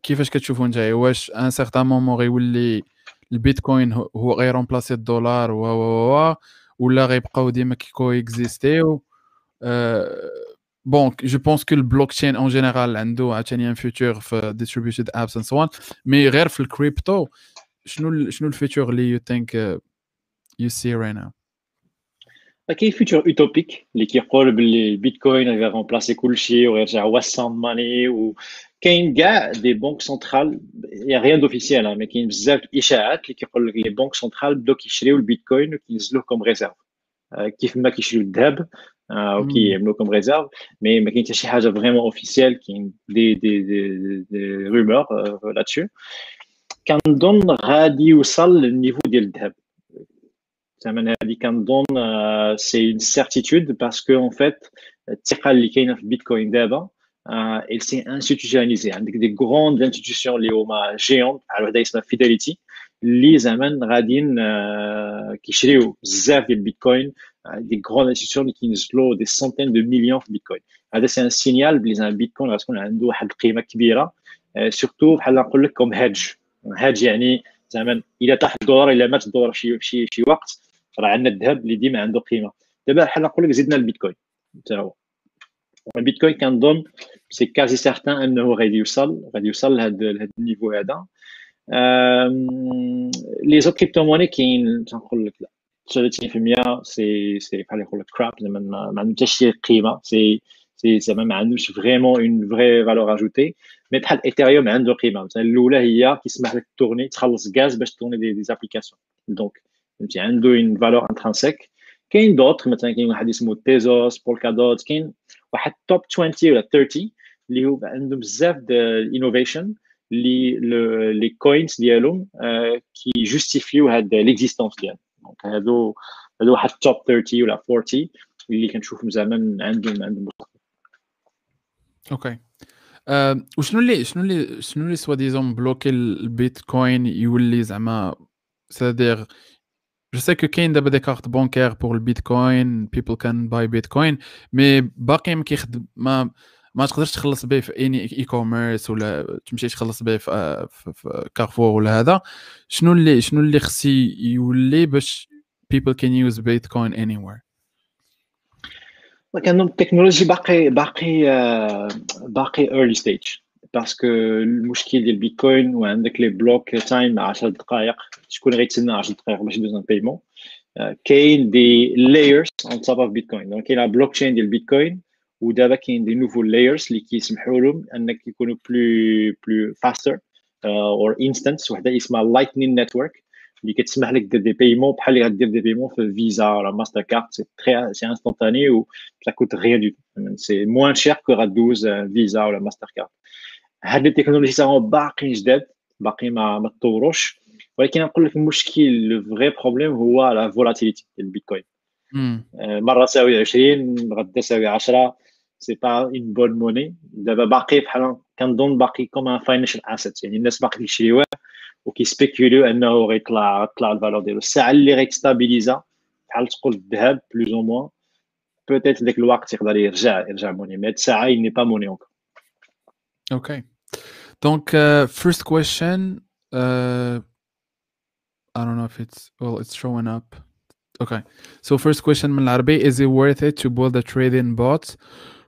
كيفاش كتشوفوا نتايا؟ واش ان سيغتان مومون غيولي البيتكوين هو غيرومبلاسي الدولار و و و ولا غيبقاو ديما كيكو اكزيستيو بون جو بونس كو البلوك تشين اون جينيرال عنده عاوتاني ان فيوتشر في ديستريبيوتد ابس اند سو مي غير في الكريبتو شنو شنو الفيوتشر اللي يو ثينك يو سي رايت ناو كاين فيوتشر اوتوبيك اللي كيقول باللي البيتكوين غير رومبلاسي كلشي وغيرجع هو الساوند ماني و كاين كاع دي بنك سنترال يا ريان دوفيسيال مي كاين بزاف الاشاعات اللي كيقول لك لي بنك سنترال بداو كيشريو البيتكوين وكينزلوه كوم ريزيرف كيف ما كيشريو الذهب وكيعملوه كوم ريزيرف مي ما كاين حتى شي حاجه فريمون اوفيسيال كاين دي دي دي, دي رومور لاتشو كنظن غادي يوصل للنيفو ديال الذهب زعما هادي كنظن سي اون سيرتيتود باسكو اون فيت الثقه اللي كاينه في البيتكوين دابا euh, elle s'est institutionnalisée عندك دي غروند انستيتيوشن اللي هما جيون بحال وحده اسمها فيداليتي اللي زعما غاديين كيشريو بزاف ديال البيتكوين des grandes institutions qui nous des centaines de millions de bitcoins. C'est un signal que un bitcoin parce qu'on a une قيمه كبيره surtout بحال نقول لك comme hedge hedge يعني زعما الا طاح الدولار الا مات الدولار شي شي شي وقت راه عندنا الذهب اللي ديما عنده قيمه دابا بحال نقول لك زدنا البيتكوين حتى هو البيتكوين كنظن سي كازي سيغتان انه غادي يوصل غادي يوصل لهذا النيفو هذا لي زوت كريبتو موني كاين تنقول لك لا 30% سي سي بحال يقول لك كراب زعما ما عندهم حتى شي قيمه سي سي زعما ما عندوش فريمون اون فري فالور اجوتي مي بحال ايثيريوم عنده قيمه مثلا الاولى هي كيسمح لك تورني تخلص غاز باش تورني دي, دي زابليكاسيون دونك فهمتي عنده اون فالور انترانسيك كاين دوطخ مثلا كاين واحد اسمه تيزوس بولكا دوت كاين واحد توب 20 ولا 30 اللي هو عندهم بزاف د انوفيشن اللي لي كوينز ديالهم كي جوستيفيو هاد ليكزيستونس ديالهم. دونك هادو هادو واحد توب 30 ولا 40 اللي كنشوفهم زعما عندهم عندهم. أوكي وشنو اللي شنو اللي شنو اللي سوا ديزون بلوكي البيتكوين يولي زعما سادير جو سي كو كاين دابا دي كارت بونكير بور البيتكوين بيبل كان باي بيتكوين مي باقي ما كيخدم ما ما تقدرش تخلص به في اني اي كوميرس ولا تمشي تخلص به في, في, في كارفور ولا هذا. شنو اللي شنو اللي خصي يولي باش people can use bitcoin anywhere كان التكنولوجي باقي باقي باقي ايرلي ستيج باسكو المشكل ديال البيتكوين وعندك لي بلوك تايم 10 دقائق شكون غيتسنى 10 دقائق باش يدوز ان بيمون كاين دي لايرز اون توب اوف بيتكوين دونك كاين بلوك تشين ديال البيتكوين ودابا كاين دي نوفو لايرز اللي كيسمحوا لهم انك يكونوا بلو بلو فاستر اور انستنس وحده اسمها لايتنين نتورك اللي كتسمح لك دير دي بايمون بحال اللي غدير دي بايمون في فيزا ولا ماستر كارد سي تري سي انستونتاني و سا كوت ريان دو سي موان شير كو غدوز فيزا ولا ماستر كارد هاد لي تكنولوجي تاعهم باقي جداد باقي ما ما تطوروش ولكن نقول لك المشكل لو فري بروبليم هو لا فولاتيليتي ديال البيتكوين مره تساوي 20 غدا تساوي 10 سي با اون بون موني دابا باقي بحال كنظن باقي كوم ان فاينانشال اسيت يعني الناس باقي كيشريوه وكيسبيكيوليو انه غيطلع طلع الفالور ديالو الساعه اللي غيتستابيليزا بحال تقول الذهب بلوز او موان بوتيت ديك الوقت يقدر يرجع يرجع موني مي هاد الساعه il n'est pas money encore Okay. Donc, uh, first question. Uh, I don't know if it's well, it's showing up. Okay. So first question من العربي is it worth it to build a trading bot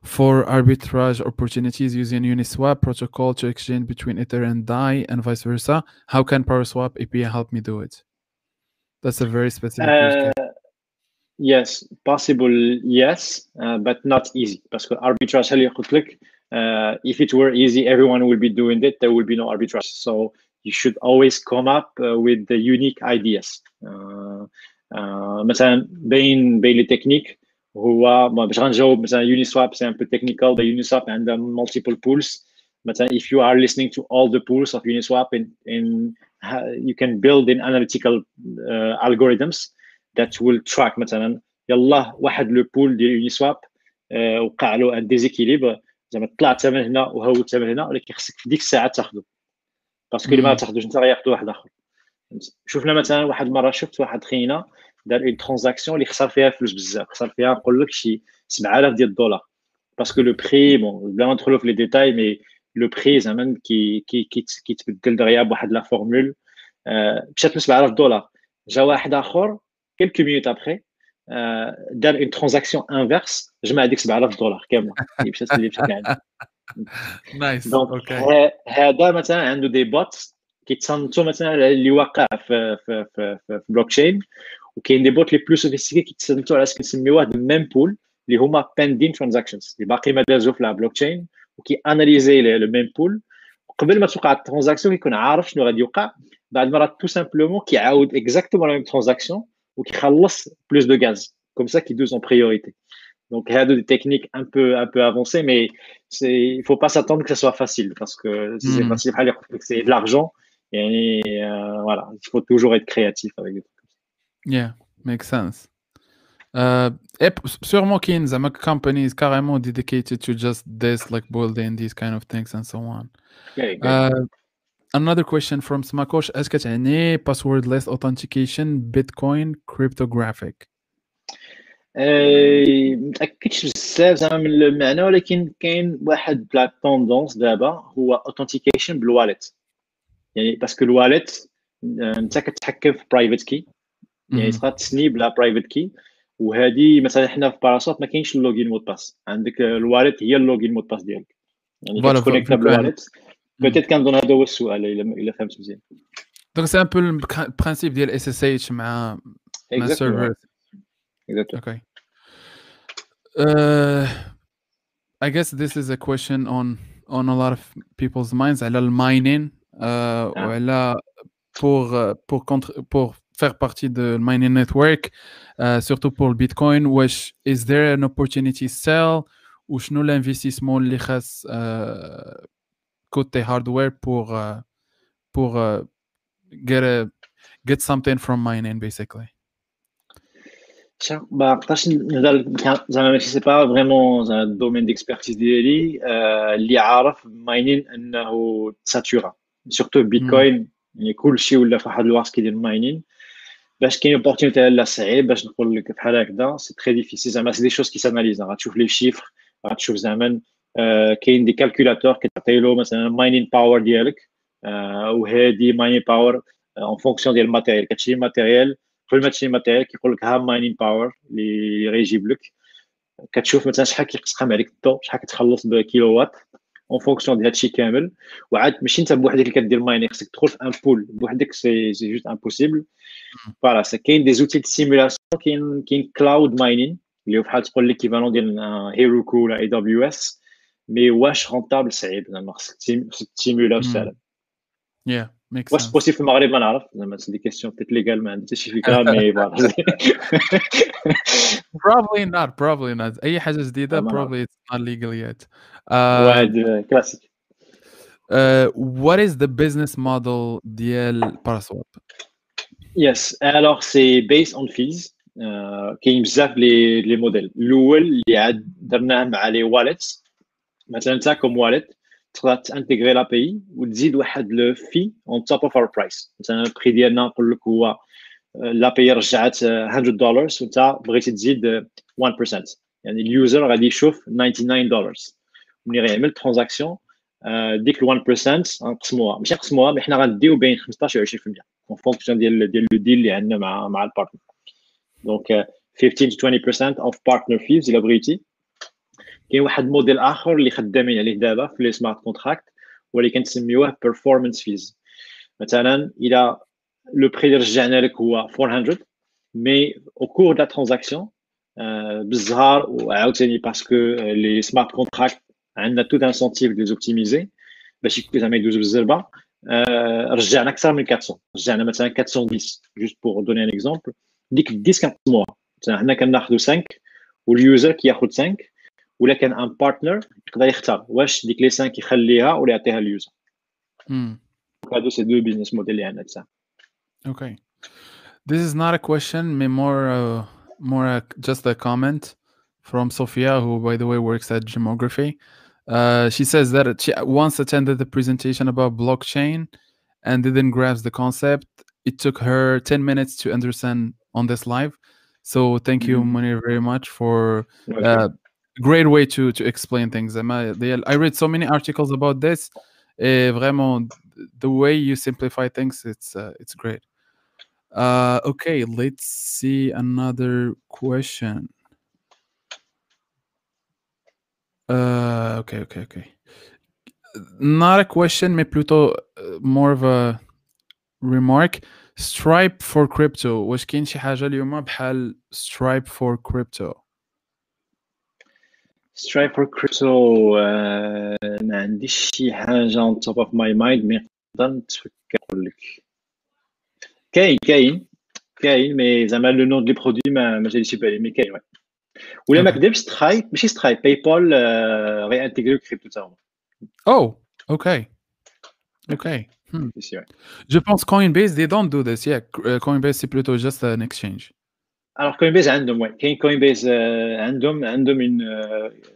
for arbitrage opportunities using Uniswap protocol to exchange between Ether and DAI and vice versa? How can PowerSwap API help me do it? That's a very specific uh, Yes, possible, yes, uh, but not easy. Because arbitrage, uh, if it were easy, everyone will be doing it. There will be no arbitrage. So you should always come up uh, with the unique ideas. Uh, مثلا بين بين لي تكنيك هو باش غنجاوب مثلا يوني سواب سي ان بو تكنيكال ذا يوني سواب عندها مالتيبل بولز مثلا if you are listening to all the pools of Uniswap in, in you can build in analytical uh, algorithms that will track مثلا يلا واحد لو بول ديال Uniswap uh, وقع له ان ديزيكيليبر زعما طلع الثمن هنا وهو الثمن هنا ولكن خصك في ديك الساعة تاخذه باسكو الا ما تاخذوش انت غياخذ واحد آخر. شفنا مثلا واحد المره شفت واحد خينا دار اون ترانزاكسيون اللي خسر فيها فلوس بزاف. خسر فيها نقول لك شي 7000 ديال الدولار. باسكو لو بري بون بلا ما ندخلوا في لي ديتاي مي لو بري زعما كي كي كيتبدل دغيا بواحد لا فورمول. مشات ب 7000 دولار. جا واحد آخر كيلكو مينوت ابخي دار اون ترانزاكسيون انفيرس جمع هذيك 7000 دولار *laughs* كامله اللي مشات اللي مشات لعندها نايس دونك هذا مثلا عنده دي بوت كيتصنتو مثلا اللي واقع في في في, في بلوك تشين وكاين دي بوت لي بلو سوفيستيكي كيتصنتو على كنسميوه ميم بول اللي هما بيندين ترانزاكشنز اللي باقي ما دازو في بلوك تشين وكي اناليزي لو ميم بول قبل ما توقع الترانزاكسيون كيكون عارف شنو غادي يوقع بعد مرات تو سامبلومون كيعاود اكزاكتومون لا ميم ترانزاكسيون وكيخلص بلوس دو غاز كوم سا كيدوز اون بريوريتي Donc, il y a des techniques un peu, un peu avancées, mais il ne faut pas s'attendre que ce soit facile parce que si mm. c'est facile, c'est de l'argent. Et euh, voilà, il faut toujours être créatif avec des trucs comme ça. Yeah, makes sense. Uh, sûrement qu'il y a des companies carrément dedicated to just this, like building these kind of things and so on. Okay, uh, another question from Smakosh est-ce que tu passwordless authentication Bitcoin cryptographic. متاكدش بزاف زعما من المعنى ولكن كاين واحد بلا توندونس دابا هو اوثنتيكيشن بالواليت يعني باسكو الواليت انت كتحكم في برايفت كي يعني تقدر تسني بلا برايفت كي وهذه مثلا حنا في باراسوت ما كاينش اللوغين مود باس عندك الواليت هي اللوغين مود باس ديالك يعني كتكونيكتا بالواليت بيتيت كنظن هذا هو السؤال الا الا فهمت مزيان دونك سي ان بو البرانسيب ديال اس اس اتش مع مع سيرفر اوكي Uh, I guess this is a question on on a lot of people's minds على الماينين uh, وعلى pour pour contre pour faire partie de mining network uh, surtout pour le bitcoin واش is there an opportunity sell وشنو l'investissement اللي خاص uh, côté hardware pour uh, pour uh, get a get something from mining basically ما نقدرش نهضر زعما ماشي سي با فريمون زعما الدومين ديكسبيرتيز ديالي اللي عارف ماينين انه ساتورا سورتو بيتكوين يعني كلشي ولا في واحد الوقت كيدير ماينين باش كاين اوبورتونيتي لا صعيب باش نقول لك بحال هكذا سي تري ديفيسيل زعما سي دي شوز كي ساناليز غتشوف لي شيفر غتشوف زعما كاين دي كالكولاتور كتعطي له مثلا ماينين باور ديالك وهادي ماينين باور اون فونكسيون ديال الماتيريال كتشري ماتيريال كل ما تشري ماتيريال كيقول لك ها ماينين باور اللي غيجيب لك كتشوف مثلا شحال كيقسم عليك الضوء شحال كتخلص بكيلو وات اون فونكسيون ديال هادشي كامل وعاد ماشي انت بوحدك اللي كدير ماينين خصك تدخل في ان بول بوحدك سي سي جوست امبوسيبل فوالا كاين دي زوتي دو سيمولاسيون كاين كاين كلاود ماينين اللي هو بحال تقول ليكيفالون ديال هيروكو ولا اي دبليو اس مي واش رونتابل صعيب زعما خصك تيمولا وسالم Yeah. واش بوسيبل في المغرب ما نعرف زعما سي دي كيسيون بيت ليغال ما عندي شي فكره مي *laughs* probably not probably not اي حاجه جديده probably it's not legal yet واحد كلاسيك what is the business model ديال باراسواب يس الوغ سي بيس اون فيز كاين بزاف لي لي موديل الاول اللي عاد درناه مع لي واليتس مثلا انت كوم واليت تقدر تانتيغري لا بي وتزيد واحد لو في اون توب اوف اور برايس مثلا البري ديالنا نقول لك هو لا بي رجعت 100 دولار وانت بغيتي تزيد 1% يعني اليوزر غادي يشوف 99 دولار ملي غيعمل ترانزاكسيون ديك ال 1% غنقسموها ماشي نقسموها مي حنا غنديو بين 15 و 20% اون فونكسيون ديال ديال لو ديل اللي عندنا مع مع البارتنر دونك 15 to 20% اوف بارتنر فيز الا بغيتي كاين واحد الموديل اخر اللي خدامين عليه دابا في لي سمارت كونتراكت واللي كنسميوه بيرفورمانس فيز مثلا الى لو بري اللي رجعنا لك هو 400 مي او كور دا ترانزاكسيون بالزهر وعاوتاني باسكو لي سمارت كونتراكت عندنا تو انسونتيف دي زوبتيميزي باش زعما يدوزو بالزربه رجعنا اكثر من 400 رجعنا مثلا 410 جوست بور دوني ان اكزومبل ديك 10 كنقسموها مثلا حنا كناخذوا 5 واليوزر كياخذ 5 ولا كان ان بارتنر يقدر يختار واش ديك لي 5 يخليها ولا يعطيها اليوزر هادو سي دو بيزنس موديل اللي عندنا تاع Okay. This is not a question, but more uh, more a, just a comment from Sophia, who by the way works at Gemography. Uh, she says that she once attended the presentation about blockchain and didn't grasp the concept. It took her 10 minutes to understand on this live. So thank you, Mhm. Munir, very much for uh, great way to to explain things. Um, I, they- I read so many articles about this. Eh, vraiment, the way you simplify things, it's uh, it's great. Uh, okay, let's see another question. Uh, okay, okay, okay. Not a question, mais plutôt uh, more of a remark. Stripe for crypto. واش كاين شي حاجة اليوم بحال Stripe for crypto؟ سترايب فور كريبتو ما عنديش شي حاجه اون توب اوف ماي مايند مي نقدر نتفكر نقول لك كاين كاين كاين مي زعما لو نون دي برودوي ما ما جاليش بالي مي كاين وي ولا ما Okay. كذبش سترايب ماشي سترايب باي بال غي انتيغري كريبتو تا هما Oh, okay. Okay. Hmm. سي وي Je pense Coinbase, they don't do this. Yeah, C- uh, Coinbase, c'est plutôt just an exchange. الوغ كوين بيز عندهم وي كاين كوين بيز عندهم عندهم ان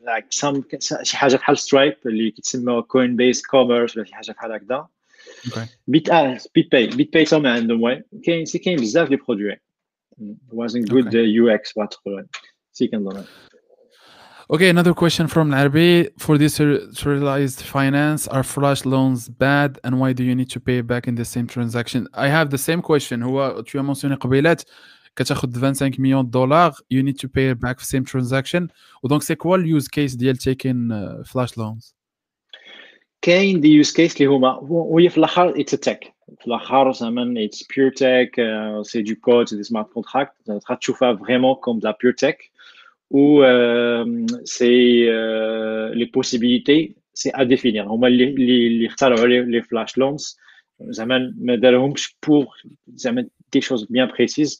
لايك سام شي حاجه بحال سترايب اللي كيتسمى كوين بيز كوميرس ولا شي حاجه بحال هكذا Okay. بيت اه بيت باي بيت باي تا ما عندهم وي كاين سي كاين بزاف لي برودوي وازن جود Okay. يو اكس بغات تقول سي كنظن Okay, another question from Larbi. For decentralized finance, are flash loans bad and why do you need to pay back in the same transaction? I have the same question. هو tu as mentionné قبيلات كتاخد 25 millions de dollars, you need to pay it back the same transaction. Donc c'est quoi le use case ديال taking uh, flash loans? كاين دي يوز كيس اللي هما وهي في الاخر اتس تك في الاخر زعما اتس بيور تك سي دو كود سي دي سمارت كونتراكت تقدر تشوفها فريمون كوم لا بيور تك ou euh, c'est euh, les possibilités c'est à définir هما اللي اللي اختاروا les flash loans زعما ما دارهمش pour زعما des choses bien précises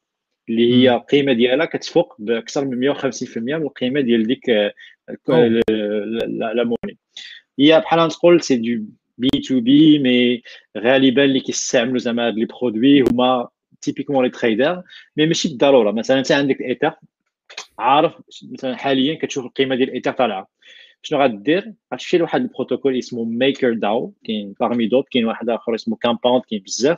اللي هي القيمه ديالها كتفوق بأكثر من 150% من القيمة ديال ديك لا موني هي بحال تقول سي دو بي تو بي مي غالبا اللي كيستعملوا زعما هاد لي برودوي هما تيبيكمون لي تريدر مي ماشي بالضرورة. مثلا أنت عندك ايثر عارف مثلا حاليا كتشوف القيمة ديال الايثر طالعة. شنو غدير؟ غتمشي لواحد البروتوكول اسمه ميكر داو كاين باغمي دوت كاين واحد آخر اسمه كامباوند كاين بزاف.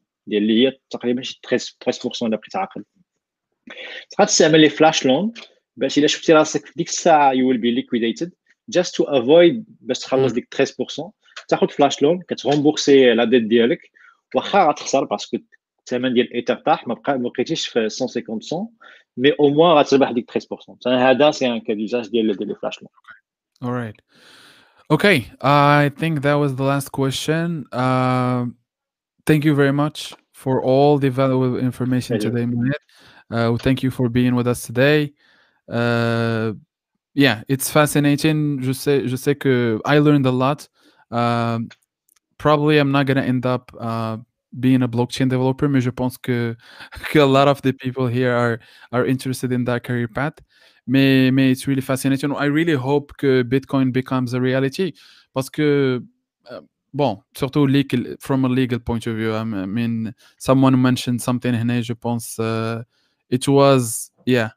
ديال اللي هي تقريبا شي 13% إلا بقيت عاقل. تقدر تستعمل لي فلاش لون باش إلا شفتي راسك في ديك الساعة you will be liquidated just to avoid باش تخلص ديك 13% تاخذ فلاش لون كتغومبورسي لا ديت ديالك واخا غتخسر باسكو الثمن ديال الايثر طاح ما بقى ما بقيتيش في 150 مي أو موان غتربح ديك 13% هذا سي ان كا ديزاج ديال ديال لي فلاش لون All right. Okay, I think that was the last question. Uh, thank you very much for all the valuable information Thank today. Uh, thank you for being with us today. Uh, yeah, it's fascinating. Je sais, je sais que I learned a lot. Um, probably I'm not gonna end up uh, being a blockchain developer, mais je pense que, *laughs* que a lot of the people here are are interested in that career path. Mais, mais it's really fascinating. I really hope que Bitcoin becomes a reality parce que uh, Bon, surtout legal, from a legal point of view. I mean, someone mentioned something In je Japan, uh, it was, yeah.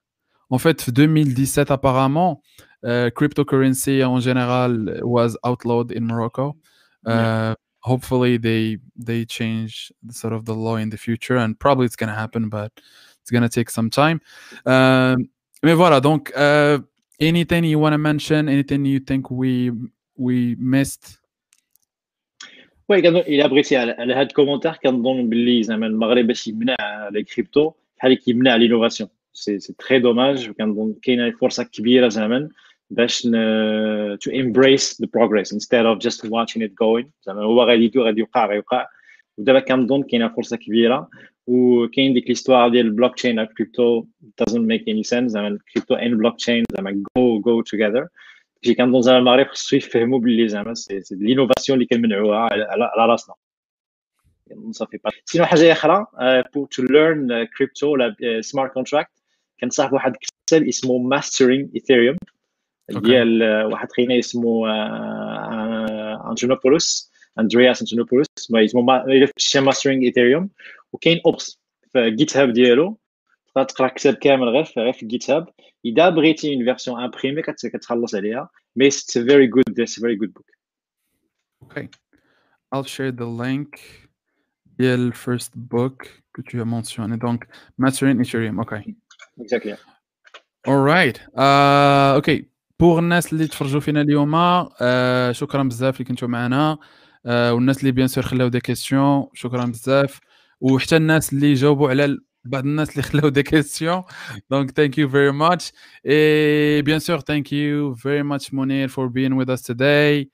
En fait, 2017, apparently, uh, cryptocurrency in général was outlawed in Morocco. Uh, hopefully, they they change sort of the law in the future, and probably it's gonna happen, but it's gonna take some time. Um, mais voilà, donc, anything you want to mention? Anything you think we we missed? وي كنظن الا بغيتي على على هذا الكومونتير كنظن باللي زعما المغرب باش يمنع لي كريبتو بحال كيمنع لينوفاسيون سي سي تري دوماج كنظن كاينه فرصه كبيره زعما باش ن to embrace the progress instead of just watching it going زعما هو غادي يدو غادي يوقع غيوقع ودابا كنظن كاينه فرصه كبيره وكاين ديك ليستوار ديال البلوك تشين الكريبتو doesn't make any sense زعما الكريبتو and بلوك تشين زعما go go together كي كنظن زعما المغرب خصو يفهموا باللي زعما سي لينوفاسيون اللي كنمنعوها على على راسنا صافي سينو حاجه اخرى pour to learn crypto ولا smart contract كنصاحب واحد الكتاب اسمه mastering ethereum ديال واحد خينا اسمه انتونوبولوس اندرياس انتونوبولوس اسمه ماسترينغ ايثيريوم وكاين اوبس في جيت هاب ديالو تقدر تقرا الكتاب كامل غير في غير في جيت هاب اذا بغيتي اون فيرسيون امبريمي كتخلص عليها مي اتس فيري جود اتس فيري جود بوك okay I'll share the link ديال first book que tu as mentionné donc Mastering Ethereum okay exactly alright uh, okay بوغ الناس اللي تفرجوا فينا اليوم آه شكرا بزاف اللي كنتوا معنا آه والناس اللي بيان سور خلاو دي كيسيون شكرا بزاف وحتى الناس اللي جاوبوا على بعض الناس اللي خلاو des questions donc thank you very much et bien sûr thank you very much Mounir for being with us today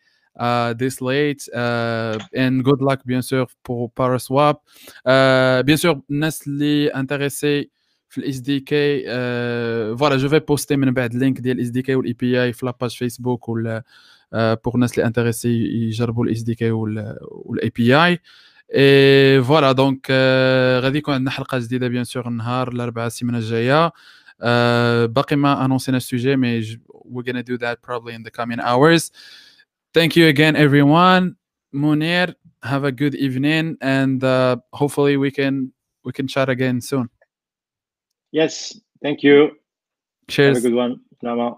uh, this late uh, and good luck bien sûr pour Paraswap uh, bien sûr الناس اللي intéressés في الاس دي كي فوالا جو في بوستي من بعد اللينك ديال الاس دي كي والاي بي اي في لاباج فيسبوك ولا بوغ الناس اللي انتريسي يجربوا الاس دي كي والاي بي اي اي فوالا دونك غادي يكون عندنا حلقه جديده بيان سور النهار الاربعاء السيمانه الجايه uh, باقي ما انونسينا السوجي مي we're gonna do that probably in the coming hours thank you again everyone Munir have a good evening and uh, hopefully we can we can chat again soon Yes, thank you. cheers Have a good one. Nama.